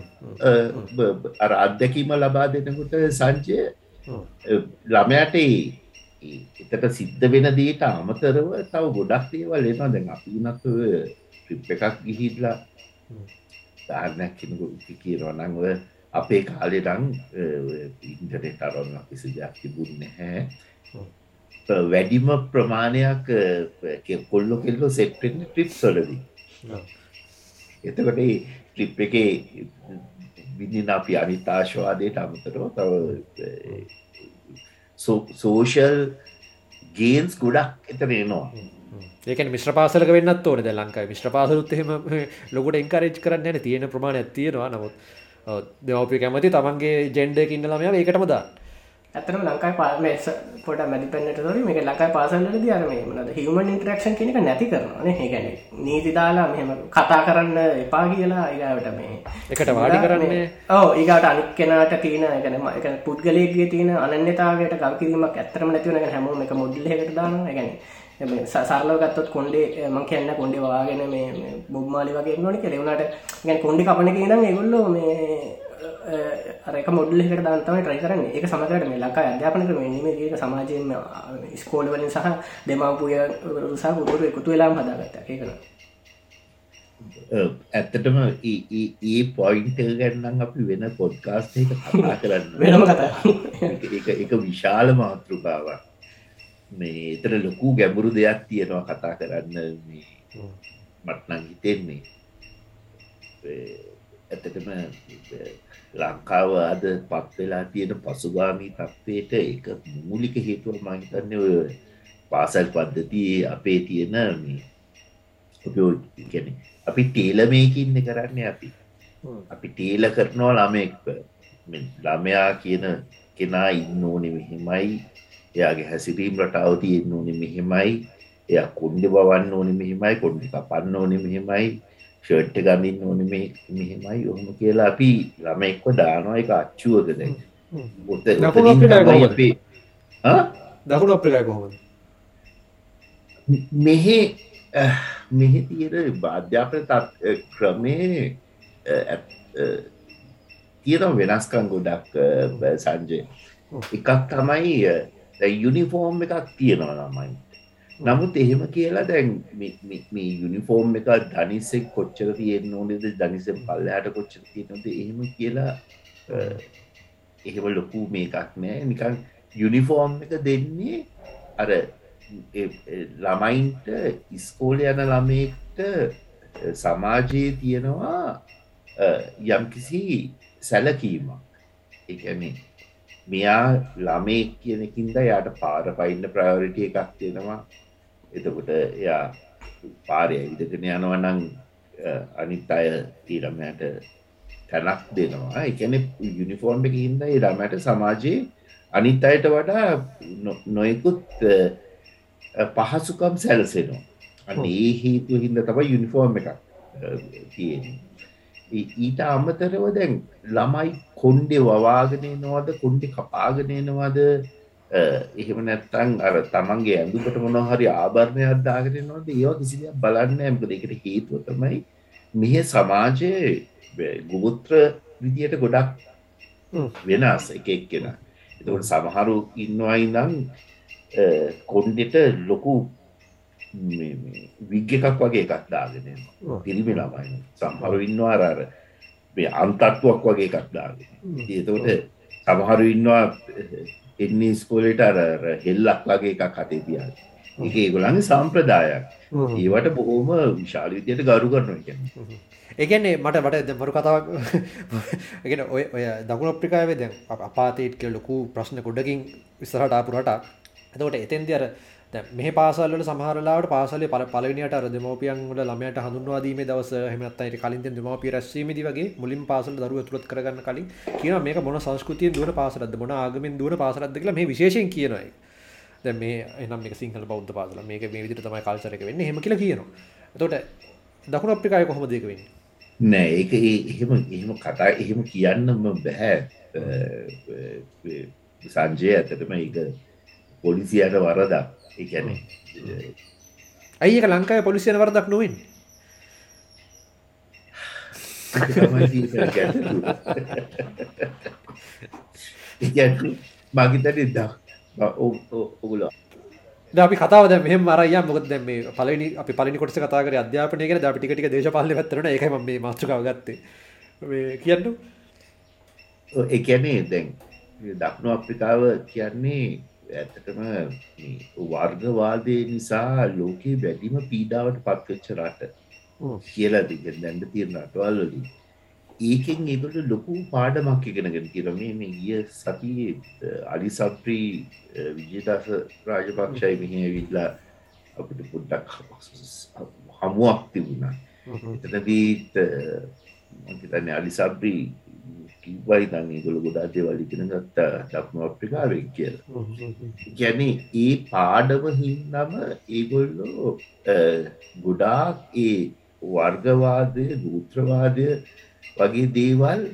අර අත්දැකීම ලබා දෙනකුට සංචය ළමයට එතට සිද්ධ වෙන දේට අමතරව තව ගොඩක් දේවල් එනවා. දැන් අපි නත්ව ට්‍රිප් එකක් ගිහිල්ලා ධාරණයක් කෙනෙකු කියනවනං ඔය අපේ කාලෙටං ඉන්ටනෙට් අරන්න කිසි දෙයක් තිබුණ නැහැ. වැඩිම ප්‍රමාණයක් කොල්ලො කෙල්ලෝ සෙට්ටෙන් ට්‍රිප් සොලදී එතකොට ට්‍රිප් එක විදින අපි අනිතාශවාදයට අමතරව තව සෝෂල් ගේන්ස් ගොඩක් එතන එනවා. ඒක මිශ්‍ර පාසලක වෙන්නත් ඕන ද ලංකායි මිශ්‍ර පාසලුත් එහෙම ලොකට එංකරේජ් කරන්න යන තියෙන ප්‍රමාණයක් තියෙනවා. නමුත් දෙවපි කැමති තමන්ගේ ජෙන්ඩ ඉන්න ළමයා ඒකටම දාන්න. ඇතන ලංකායි පාම පොට මැදි පෙන්න්නට තොර මේ ලංකායි පාසල්ලද අරම මනද හිවමන් ඉන්ට්‍රක්ෂන් කෙනෙක නැති කරන ඒගැන නීති දාලා මෙහෙම කතා කරන්න එපා කියලා ඒගාවට මේ එකට වාඩි කරන්නේ? ඕ ඒකට අනික් කෙනට තියන ගැන එක පුද්ගලයගේ තියෙන අනන්‍යතාවයට ගල්කිරීමක් ඇත්තරම නැතිවන හැම එක මුදල්ලෙකට දාන ගැන සරලව ගත්තොත් කොන්ඩේ මං කියන්න කොන්ඩේ වාගෙන මේ බොබ්මාලි වගේ නොනි කෙරෙවුණට ගැන කොන්ඩි කපන කියනම් එගොල්ලෝ මේ අරක මොඩ්ලෙකට දන්තමයි ට්‍රයි කරන්න. එක සමකට මේ ලංකා අධ්‍යාපන ක්‍රමේීම ඒක සමාජයෙන් ස්කෝලවලින් සහ දෙමවපුය සහ ගුරු එකතු වෙලාම් හදාගත්ත. ඒකන ඇත්තටම ඒ පොයින්ට ගැන්නම් අපි වෙන පොඩ්කාස්ට එක කතා කරන්න වෙනම කතා. එක විශාල මාතෘකාවක්. මේ එතර ලොකු ගැඹුරු දෙයක් තියෙනවා කතා කරන්න. මට්නං හිතෙන්නේ ඇතටම ලංකාව අද පත්වෙලා තියෙන පසුගාමී තත්වයට එක මූලික හේතුව මහිතන්න ඔය පාසල් පද්ධතිය අපේ තියෙන ගැන අපි ටේල මේකින්න කරන්න අපි. අපි ටේල කරනවා ළමෙක්. ළමයා කියන කෙනා ඉන්න ඕනෙ මෙහෙමයි. එයාගේ හැසිරීම් රටාව තියෙන්න්න ඕනෙ මෙහෙමයි. එය කොන්්ඩ බවන්න ඕනෙ මෙහෙමයි. කොන්්ඩි කපන්න ඕනෙ මෙහෙමයි ෂර්ට් ගමින් ඕන මෙහෙමයි ඔහොම කියලා අපි ළම එක්ව දානවා එක අච්චුවක දැ අපේ දකුණු අප්‍රිකයි කොහොමද? මෙහෙ මෙහෙ තියෙන බාධ්‍යාපන තත් ක්‍රමේ තියෙන වෙනස්කං ගොඩක් සංජය. එකක් තමයි යුනිෆෝර්ම් එකක් තියෙනවා ළමයි නමුත් එහෙම කියලා දැන් මේ යුනිෆෝර්ම් එක ධනිසෙක් කොච්චර තියෙන්න්න ඕනෙද? ධනිසෙන් පල්ලහට කොච්චර තියෙනොද එහෙම කියලා එහෙම ලොකු මේකක් නෑ. නිකන් යුනිෆෝර්ම් එක දෙන්නේ අර ළමයින්ට ඉස්කෝල යන ළමෙක්ට සමාජයේ තියෙනවා යම්කිසි සැලකීමක්. එකනේ මෙයා ළමෙක් කියනකින්ද යාට පාර පයින්න ප්‍රයෝරිටිය එකක් තියෙනවා එතකොට එයා පාරය ඉදගෙන යනවනං අනිත් අය ඊරමයට තැනක් දෙනවා. එකන යුනිෆෝර්ම් එක හින්ද ඉරමට සමාජයේ අනිත් අයට වඩා නොයකුත් පහසුකම් සැලසෙනවා. අන්න ඒ හේතු හින්ද තබ යුනිෆෝර්ම් එකක් තියෙන ඊට අමතරව දැන් ළමයි කොන්්ඩෙ වවාගෙන නවාද කොන්්ඩි කපාගෙනනවාද එහෙම නැත්තං අර තමන්ගේ ඇඳුකට මොනහරි ආභරණයක් දාගෙනනවාද ඒවා කිසිදයක් බලන්න ඇමකද එකට හේතුව තමයි මෙහ සමාජයේ ගුමුත්‍ර විදියට ගොඩක් වෙනස් එක එක්කෙන. එතකට සමහරු ඉන්නවයි නම් කොන්්ඩෙට ලොකු විග්ග එකක් වගේ එකක් දාගෙන පිරිමි ළමයි සම්හරු ඉන්නවා අරර අන්තත්තුවක් වගේ එකක් දාගෙන. ඒතකොට සමහරු ඉන්නවා එන්නේ ස්කෝලට අර හෙල්ලක් වගේ එකක් කටේ තියාද එක ඒගොලන්ගේ සම්ප්‍රදායක්. ඒවට බොහෝම විශාල විදියට ගරු කරනවා කිය ඒගැන්නේ මට වට මරු කතාවක් ගෙන ඔය ඔය දකුණ අප්‍රිකාවේ දැන් අපාතේට කෙ ලොකු ප්‍රශ්න ගොඩකින් විස්සරට ආපුරට එතකොට එතෙන්දි අර මේ පාසල්ල සමහරලාට පාසල පල පලනියට අර දෙමෝපියන්ට ළමයට හඳුන්වාදීම දවස හමත්තයිට කලින් දෙමෝපිය රැස්වීමදි වගේ මුලින් පාසල් දරුව තුළත් කරගන්න කලින් කියන මේක මොන සංස්කෘතිය දුවන පාසලද මොන ආගමෙන් දුවන පාසලද කියලා මේ විශේෂයෙන් කියනයි දැ මේ එනම් මේ සිංහල බෞද්ධ පාසල මේක මේ විදිට තමයි කල්සරක වෙන්න. හෙම කියලා කියනවා. එතොට දකුණ අප්‍රිකාය කොහොම දෙක වෙන්නේ? නෑ ඒක ඒ- එහෙම එහෙම කතා එහෙම කියන්නම බැහැ සංජය ඇතටම ඒක පොලිසියට වරදක්. එකැන ඇයික ලංකාය පොලිසියන වරදක් නොවෙන් මගිතට ද ඔගුල අපි කතාව මෙහම මරය මොක දැම මේ පලනි අපි පලනි කොට කතාර අධ්‍යාපනය කර ටිකට දේශපාල පත්තරන එකම මේ මස්්චකාව ගත්තේ. කියන්නු එකැනේ දැන් දක්නු අප්‍රිකාව කියන්නේ ඇත්තටම මේ වර්ගවාදය නිසා ලෝකයේ වැඩිම පීඩාවට පත්වෙච්ච රට කියලා දිග දැන්ඩ තියෙන රටවල්වලින් ඒකෙන් ඒකට ලොකු පාඩමක් ඉගෙනගෙන කියර මේ ගිය සතියේ අලි සප්‍රී විජේදස රාජපක්ෂයි මෙහ විල්ලා අපිට පුඩ්ඩක් හමුවක් තිබුණා. එතනදීත් මතන අලිසබ්‍රී කිව්වයි දන්නේ ගොල ගොඩා දේවල් ඉගෙන ගත්ත දක්ම අප්‍රිකාවෙන් කියල ගැන ඒ පාඩම හින්නම ඒගොල්ලෝ ගොඩාක් ඒ වර්ගවාදය දූත්‍රවාදය වගේ දේවල්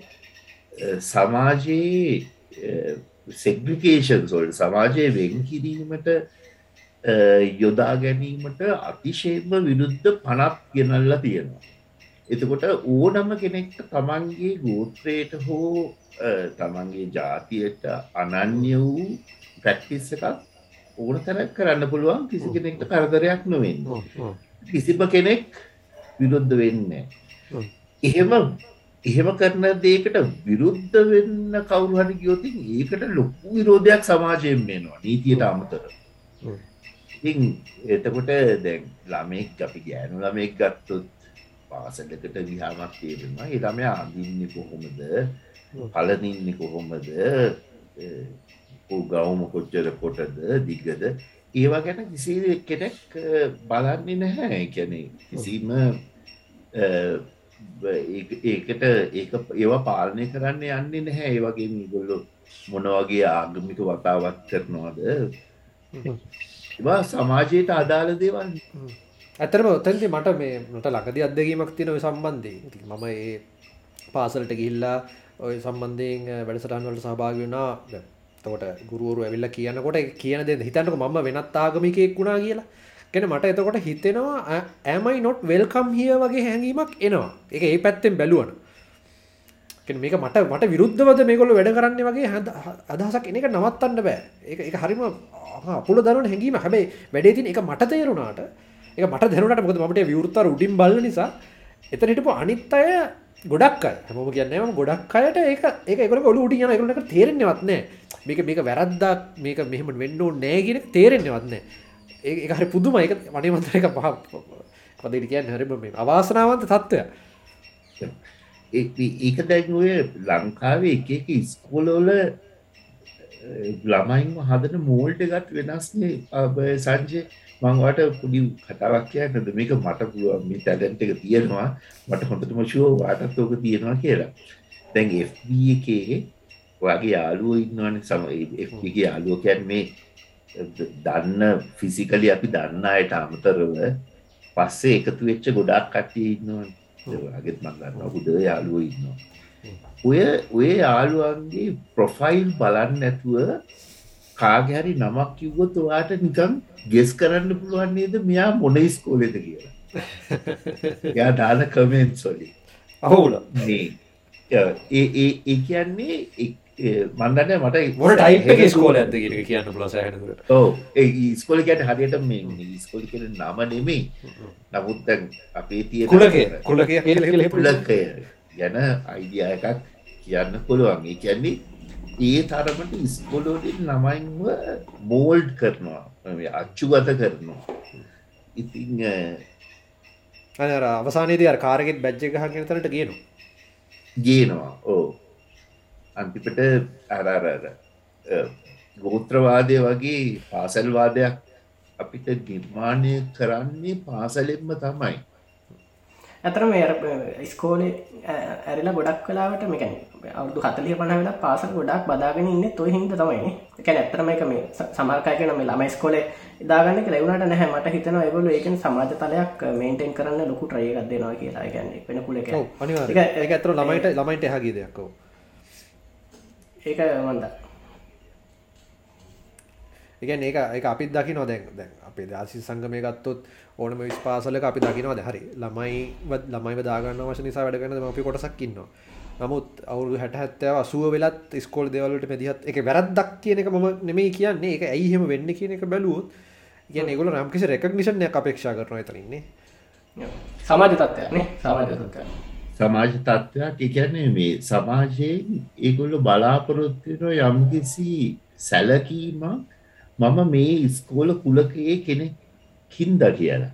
සමාජයේ සෙග්‍රිකේෂන් සොල්ට සමාජය වෙන් කිරීමට යොදා ගැනීමට අතිශේම විරුද්ධ පනත් ගෙනල්ලා තියෙනවා. එතකොට ඕනම කෙනෙක්ට තමන්ගේ ගෝත්‍රයට හෝ තමන්ගේ ජාතියට අනන්‍ය වූ පැක්ටිස් එකක් ඕන තැනක් කරන්න පුළුවන් කිසි කෙනෙක්ට කරදරයක් නොවෙන්න. කිසිම කෙනෙක් විරුද්ධ වෙන්න. එහෙම එහෙම කරන දේකට විරුද්ධ වෙන්න කවුරුහරි ගියෝතින් ඒකට ලොකු විරෝධයක් සමාජයෙන් වෙනවා නීතියට අමතර. ඉතින් එතකොට දැන් ළමෙක් අපි ගෑනු ළමෙක් ගත්තොත් පාසලකට ගිහාමක් තේරෙනවා. ඒ ළමයා අඳින්නේ කොහොමද? පලනින්නේ කොහොමද? ගවුම කොච්චර කොටද? දිගද? ඒවා ගැන කිසි කෙනෙක් බලන්නේ නැහැ. කැනෙ කිසිම ඒකට ඒක ඒවා පාලනය කරන්න යන්නේ නැහැ. ඒ වගේ මිගොල්ලො මොනවගේ ආගමික වතාවත් කරනවාද? සමාජයට අදාළ දේවල් ඇතරම ඔතැන්ති මට මේ නට ලකද අදගීමක් තිනව සම්බන්ධය මම ඒ පාසලට ගිල්ලා ඔය සම්බන්ධයෙන් වැඩසටන්වලට සහභාග වුණා. තකොට ගුරුවරු ඇවිල්ල කියනකොට කියන දෙ හිතන්නක මම වෙනත් ආගමිකයෙක් වුණා කියලා. කෙන මට එතකොට හිතෙනවා ඇමයි නොට් වෙල්කම් හිය වගේ හැඟීමක් එනවා. එක ඒ පැත්තෙන් බැලුවන මේක මට මට විරුද්ධවද මේකොල වැඩ කරන්න වගේ හ අදහසක් එන එක නවත්තන්න බෑ. ඒ එක හරිම පුල දරුවන හැඟීම හැබයි වැඩේතින් එක මට තේරුණාට එක මට දැනට මොකද මට විවෘත්තර උඩින් බල නිසා එතන හිටපු අනිත් අය ගොඩක් අය. හැම කියන්නම ගොඩක් අයට ඒ එක එක ඔලු උඩි යන එකනක තේරෙන්නවත්නෑ මේක මේක වැරද්දක්. මේක මෙහම වෙන්නෝ නෑගෙන තේරෙන්නවත්නෑ ඒ හරි පුදුම එක වනමන්තර එක පහ පදට කියන්න? හරිම මේ අවාසනාවන්ත තත්ත්වය ඒක දැන්ුව ලංකාවේ එක එක ඉස්කෝලෝල ළමයින්ම හදන මෝල්ට ගත් වෙනස්නේ සංජය. මංවට පුඩි කතාවක් කියන්නද? මේක මට පුළුවන්. මේ තැලැන්ට එක තියෙනවා. මට හොඳටම ශුව වාටත් ඕක තියෙනවා කියලා. දැන් FB එකේ වගේ යාලුව ඉන්නවන සම FB යාලුව කැන් මේ දන්න ෆිසිකලි අපි දන්න අයට අමතරව පස්සේ එකතු වෙච්ච ගොඩක් කට්ටිය ඉන්නවන්. අගෙත් මංගන්න හුද යාලුව ඉන්නවා. ඔය ඔය යාළුවන්ගේ ප්‍රොෆයිල් බලන්න නැතුව කාගැරි නමක් කිව්වොත් ඔයාට නිකම් ගෙස් කරන්න පුළුවන් නේද? මෙයා මොන ස්කෝලෙද කියලා. යා දාන කමෙන්ට් සොලි අහුල ඒ ඒ කියන්නේ මන්දන්න මට මොට ටයි් ස්කෝල ඇද කියන්න පුලසහනකට ඕ ස්කොලිකට හරියට මේ ස්කොලි කර නම නෙමේ නමුත් අපේ තිය කුලක කුලක පුලකය ගැන අයිඩිය එකක් කියන්න පුළුවන්. ඒ කියන්නේ ඒ තරමට ඉස්කොලෝඩින් ළමයින්ව මෝල්ඩ් කරනවා අච්චුගත කරනවා. ඉතිං අර අවසානයේදී අර කාරගෙත් බැජ්ජ ගහගෙන තරට කියනවා ගේනවා ඕ අන්තිපට අරරර ගෝත්‍රවාදය වගේ පාසල්වාදයක් අපිට නිර්මාණය කරන්නේ පාසලෙන්ම තමයි. ඇතරම ස්කෝලේ ඇරලා ගොඩක් කලාවට මේකැන අවුදු හතලිය පන වෙලා පාසල් ගොඩක් බදාගෙන ඉන්න තොයි හිද තමයි. එක ඇත්තරම එක මේ සමර්කාය කන මේ ළමයි ස්කොලේ දාගන්න ලැවුණට නැහැ. මට හිතන ඒගොලු ඒකෙන් සමාජ තලයක් මේන්ටෙන් කරන්න ලොකු ට්‍රයගත් දෙනවා කියලා. ගැන්න වෙන කුල එක ඒක ඇත්තට ළමයිට ළමයිට එහා ගිය දෙයක් ඔව්. ඒක මන්ද ඒකන් ඒක ඒක අපිත් දකිනවා. දැන් දැන් අපේ දාසි සංගමය ගත්තොත් ඕනම විස්පාසලක අපි දකිනවාද හරි. ළමයි ළමයිව දාගන්න වශ නිසා වැඩ කරන අපි කොටසක් ඉන්නවා නමුත් අවුරුදු හැට හැත්තෑව අසුව වෙලත් ස්කෝල් දෙවලට මැදිහත් එක වැරද්දක් කියන එක මම නෙමේ කියන්නේ. එක ඇයිහෙම වෙන්න කියන එක බැලුවොත් ගැන ඒගොල රම්කිසි රැකගනිෂණයක් අපේක්ෂා කරන ඇතරන්නේ සමාජ තත්වයන සමාජ සමාජ තත්ත්වයක්. එකන්නේ මේ සමාජයෙන් ඒගොල්ල බලාපොරොත්තින යම්කිසි සැලකීමක් මම මේ ඉස්කෝල කුලකයේ කෙනෙක් හින්ද කියලා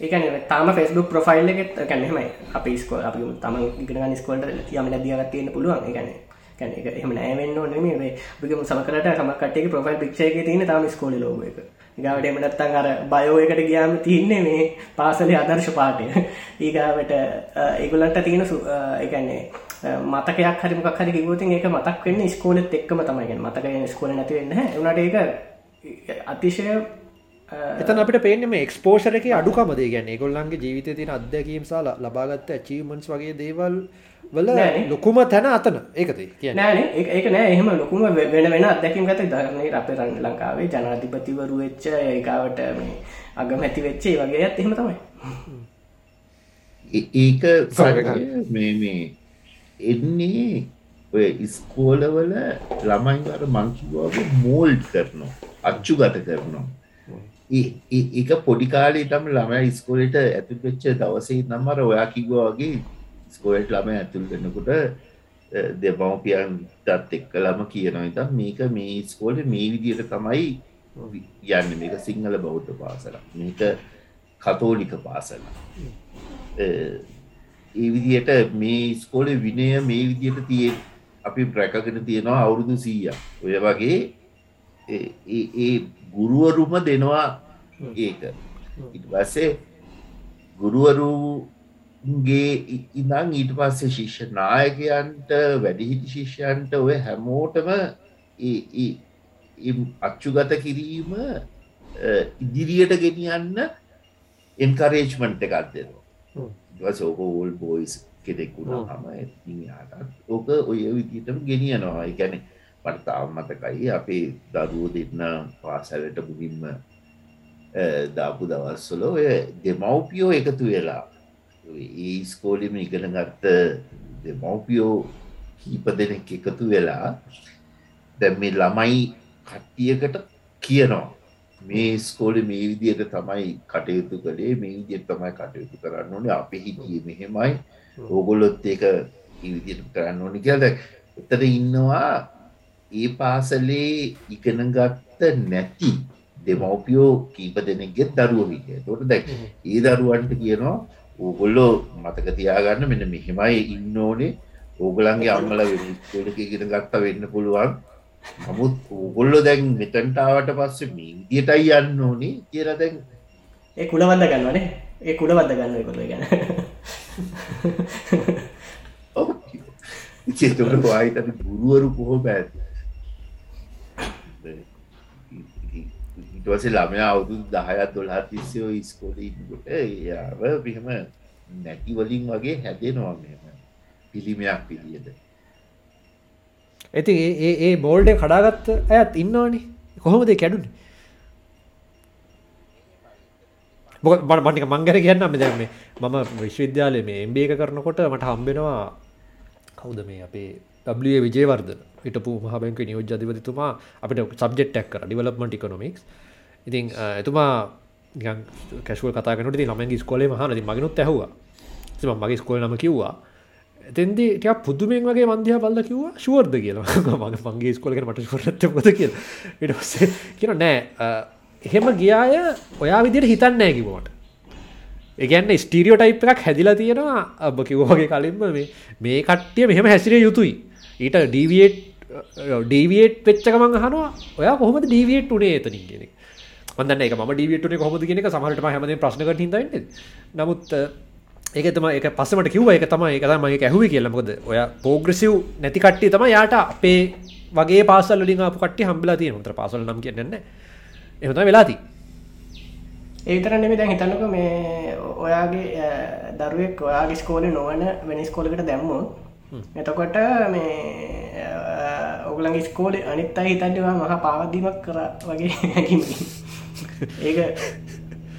ඒකන තාම ෆෙස්බුක් ප්‍රොෆයිල් එකෙත් කැනෙමයි අපි ස්කෝ අපි තම ඉගෙන ස්කෝල්ට යම දියගත් තියෙන පුළුවන්. එකන කැන එක එහම නෑවෙන්න නෙමේ බිගම සමකරට සමකටේ ප්‍රොෆයිල් පික්ෂයක තියෙන තාම ස්කෝල ලෝග එක. ගාවට එමනත්තන් අර බයෝ එකට ගියාම තියන්නේ මේ පාසලේ අදර්ශ පාටය ඒගාවට ඒගුලන්ට තියෙන එකන්නේ මතකයක් හරිමක් හරි කිවතින් ඒක මතක් වෙන්න ස්කෝලෙත් එක්කම තමයිගෙන මතක ස්කෝල නැතිවෙන්න එනට ඒක අතිශය එතන අපිට පේන්නේ මේ එක්ස්පෝෂර් එකේ අඩුකම දේ. කියන්නේ ඒගොල්ලන්ගේ ජීවිතයේ තියෙන අත්දැකීම් සහ ලබාගත්ත අචීව්මන්ට්ස් වගේ දේවල් වල ලොකුම තැන අතන. ඒකද කියන්නේ. නෑනේ ඒක නෑ. එහෙම ලොකුම වෙන වෙන අත්දැකීම් ගත ධර්මයේ අපේ රන් ලංකාවේ ජනාධිපතිවරු වෙච්ච ඒකාවට මේ අගමැති වෙච්ච ඒ වගේත් එහෙම තමයි. ඒක මේ මේ එන්නේ ඔය ඉස්කෝලවල ළමයිවර මංකිවාගේ මෝල්ඩ් කරනවා අච්චු ගත කරනවා ඒක පොඩිකාලේ තම ළමයි ඉස්කෝලට ඇතුල් වෙච්ච දවසේ නම්මර ඔයා කිව්වා වගේ ස්කෝලට ළම ඇතුල් වෙන්නකොට දෙමවපියන්ටත් එක්ක ළම කියනවා ඉතම් මේක මේ ස්කෝල මේ විදියට තමයි යන්න. මේක සිංහල බෞද්ධ පාසල මේක කතෝලික පාසල ඒ විදියට මේ ස්කෝල විනය මේ විදියට තිය අපි ප්‍රැකගෙන තියෙනවා අවුරුදු සීය ඔය වගේ ඒ ගුරුවරුම දෙනවා ඒක. ඉටපස්සේ ගුරුවරුගේ ඉඳං ඊට පස්සේ ශිෂ්‍ය නායකයන්ට වැඩිහිටි ශිෂ්‍යයන්ට ඔය හැමෝටම අච්චුගත කිරීම ඉදිරියට ගෙනියන්න එන්කරේජ්මන්ට් එකක් දෙනවා. ඕක ඕල් බෝයිස් කෙනෙක්ුණා හම. ඕක ඔය විදිටම ගෙනියනවා. එකැනේ පටතාව මතකයි. අපේ දරුවෝ දෙන්න පාසැලට මුහින්ම දාපු දවස්සොල ඔය දෙමව්පියෝ එකතු වෙලා ඒ ස්කෝලිම ඉගෙන ගත්ත දෙමව්පියෝ කීප දෙනෙක් එකතු වෙලා දැ මේ ළමයි කට්ටියකට කියනවා. මේ ස්කෝලි මේ විදියට තමයි කටයුතු කළේ මේ විදියට තමයි කටයුතු කරන්න ඕනේ. අප හිටිය මෙහෙමයි. ඕගොල්ලොත් ඒක විදියට කරන්න ඕනි කියද එතර ඉන්නවා ඒ පාසලේ ඉගෙනගත්ත නැති දෙමවපියෝ කීප දෙනෙක්ගෙත් දරුව විදිය තොට දැක් ඒ දරුවන්ට කියනවා ඕගොල්ලෝ මතක තියාගන්න මෙන්න මෙහෙමයි ඉන්න ඕනේ. ඕගලන්ගේ අම්මල වෙලක ඉගෙන ගත්ත වෙන්න පුළුවන්. නමුත් ඕගොල්ලො දැන් මෙතන්ටාවට පස්සේ මීදියටයි යන්න ඕනේ කියර දැන්. ඒ කුලවද ගන්නවනේ ඒ කුලවද ගන්න කොළ ගැන. චේතකට වාහිතන ගුරුවරු කොහෝ පැත් ඉටවසේ ළමයා අවුදු දහයත් දොලා තිස්සයෝ ඉස්කෝල ඉන්නකොට යාව පිහම නැතිවලින් වගේ හැදෙනවා මෙම පිළිමයක් පිළියද ඇති ඒ ඒ බෝල්ඩ කඩාගත්ත ඇත් ඉන්නවානේ. කොහොමද කැඩුන? බො මටික මංගර කියන්න මෙ දැම මම විශ්වවිද්‍යාලය මේ එම්බේ එක කරනකොට මට හම්බෙනවා කවුද මේ අපේ ඩ විජේවර්ද හිටපු මහබැංක නියෝජ අධිපතිතුමා. අපිට සබ්ජෙට්ටක් කර ඩිවලප්මට ඉකොනොමික්ස් ඉතින් එතුමා කැශුව කතාකට ළමගේ ස්කොලේ මහනති මගෙනුත් ඇහවා. මගේ ස්කොල නම කිව්වා. එතෙන්දි ටිය පුදුමෙන් වගේ මන්දය බල්ල කිව්වා ශුවර්ද කියලා. මගේ පන්ගේ ස්කොලකට මට ශුවරත්ත පොද කිය ඉට පස්සේ කියන නෑ එහෙම ගියාය ඔයා විදියට හිතන්න නෑ කිවෝට ඒගැන්න ස්ටීරියෝ ටයිප් එකක් හැදිලා තියෙනවා. අබ කිව්වගේ කලින්ම මේ මේ කට්ටිය මෙහෙම හැසිරිය යුතුයි. ඊට ඩීවියට් ඩීවියට් පෙච්චකමන් හනවා ඔයා කොහොමද ඩීවියට් උනේ? එතනින් කියෙනෙ මදන්න එක ම ඩීවියට්නේ කොහොමද කියෙනෙක සමහට හැමද ප්‍රශ්නක හිදන්න නමුත් ඒකතම එක පස්සමට කිව්ව එක තමයි එක මගේ ඇහුව කියලමකොද ඔය පෝග්‍රසිව් නැති කට්ටිය තම යාට අපේ වගේ පාසල් වලින් ආපු කට්ටිය හම්බෙලා තියෙනවා. උතර පාසල් නම් කියන්නේ නැහැ. එහෙම තමයි වෙලා තියෙන්නේ. ඒතර නෙමෙයි දැන් හිතන්නකෝ මේ ඔයාගේ දරුවෙක් ඔයාගේ ස්කෝලේ නොවන වෙන ස්කෝලකට දැම්මොත් එතකොට මේ ඔගලගේ ස්කෝලේ අනිත් අය හිතන්නවා මහා පාවදීමක් කර වගේ හැකිමකි ඒක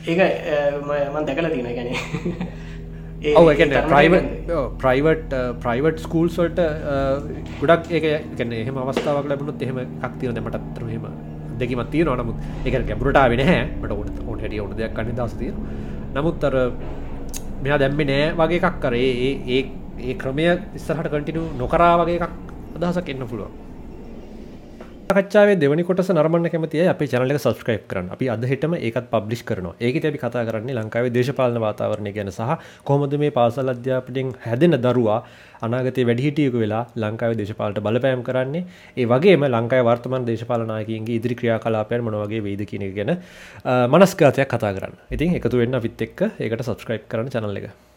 ඒක මන් දැකලා තියෙන ගැන ඔව එකන ප්‍රයිවට් ප්‍රයිවට් ප්‍රයිවට් ස්කූල්ස් වලට ගොඩක් ඒක ගැන එහෙම අවස්ථාවක් ලැබුණුත් එහෙම එකක් තියෙන දැමට අත්තර මෙහෙම දෙකිමත් තියෙන නමුත් එක ගැඹුරට වෙන හැ මට ඔට ඔට හැටිය ඔට දෙයක් කන්න දස් තිය නමුත් අර මෙයා දැම්මි නෑ වගේ එකක් කරේ ඒ ඒ ඒ ක්‍රමය ඉස්සරහට කටිනු නොකරා වගේ එකක් අදහසක් එන්න පුළුවන් කච්චාවේ දෙවනි කොටස නරමන්න කැමතිය අප චනලක සස්ක්‍රයිප් කරන අපි අදහෙටම ඒකත් පබ්ලිෂ් කරන ඒක අපි කතා කරන්නේ ලංකාවේ දේශපාලන වාතාවරණය ගැන සහ කොහොමද මේ පාසල් අධ්‍යාපනයෙන් හැදෙන දරුවා අනාගතය වැඩිහිටියකු වෙලා ලංකාව දේශපාලට බලපෑම් කරන්නේ. ඒ වගේම ලංකායි වර්තමන් දේශපාලනායකන්ගේ ඉදිරි ක්‍රියා කලාපයන් මොනවගේ වේද කියන ගැන මනස්කාතයක් කතා කරන්න. ඉතින් එකතු වෙන්න අපිත් එක්ක ඒකට සබස්ක්‍රයිප් කරන චනල එක.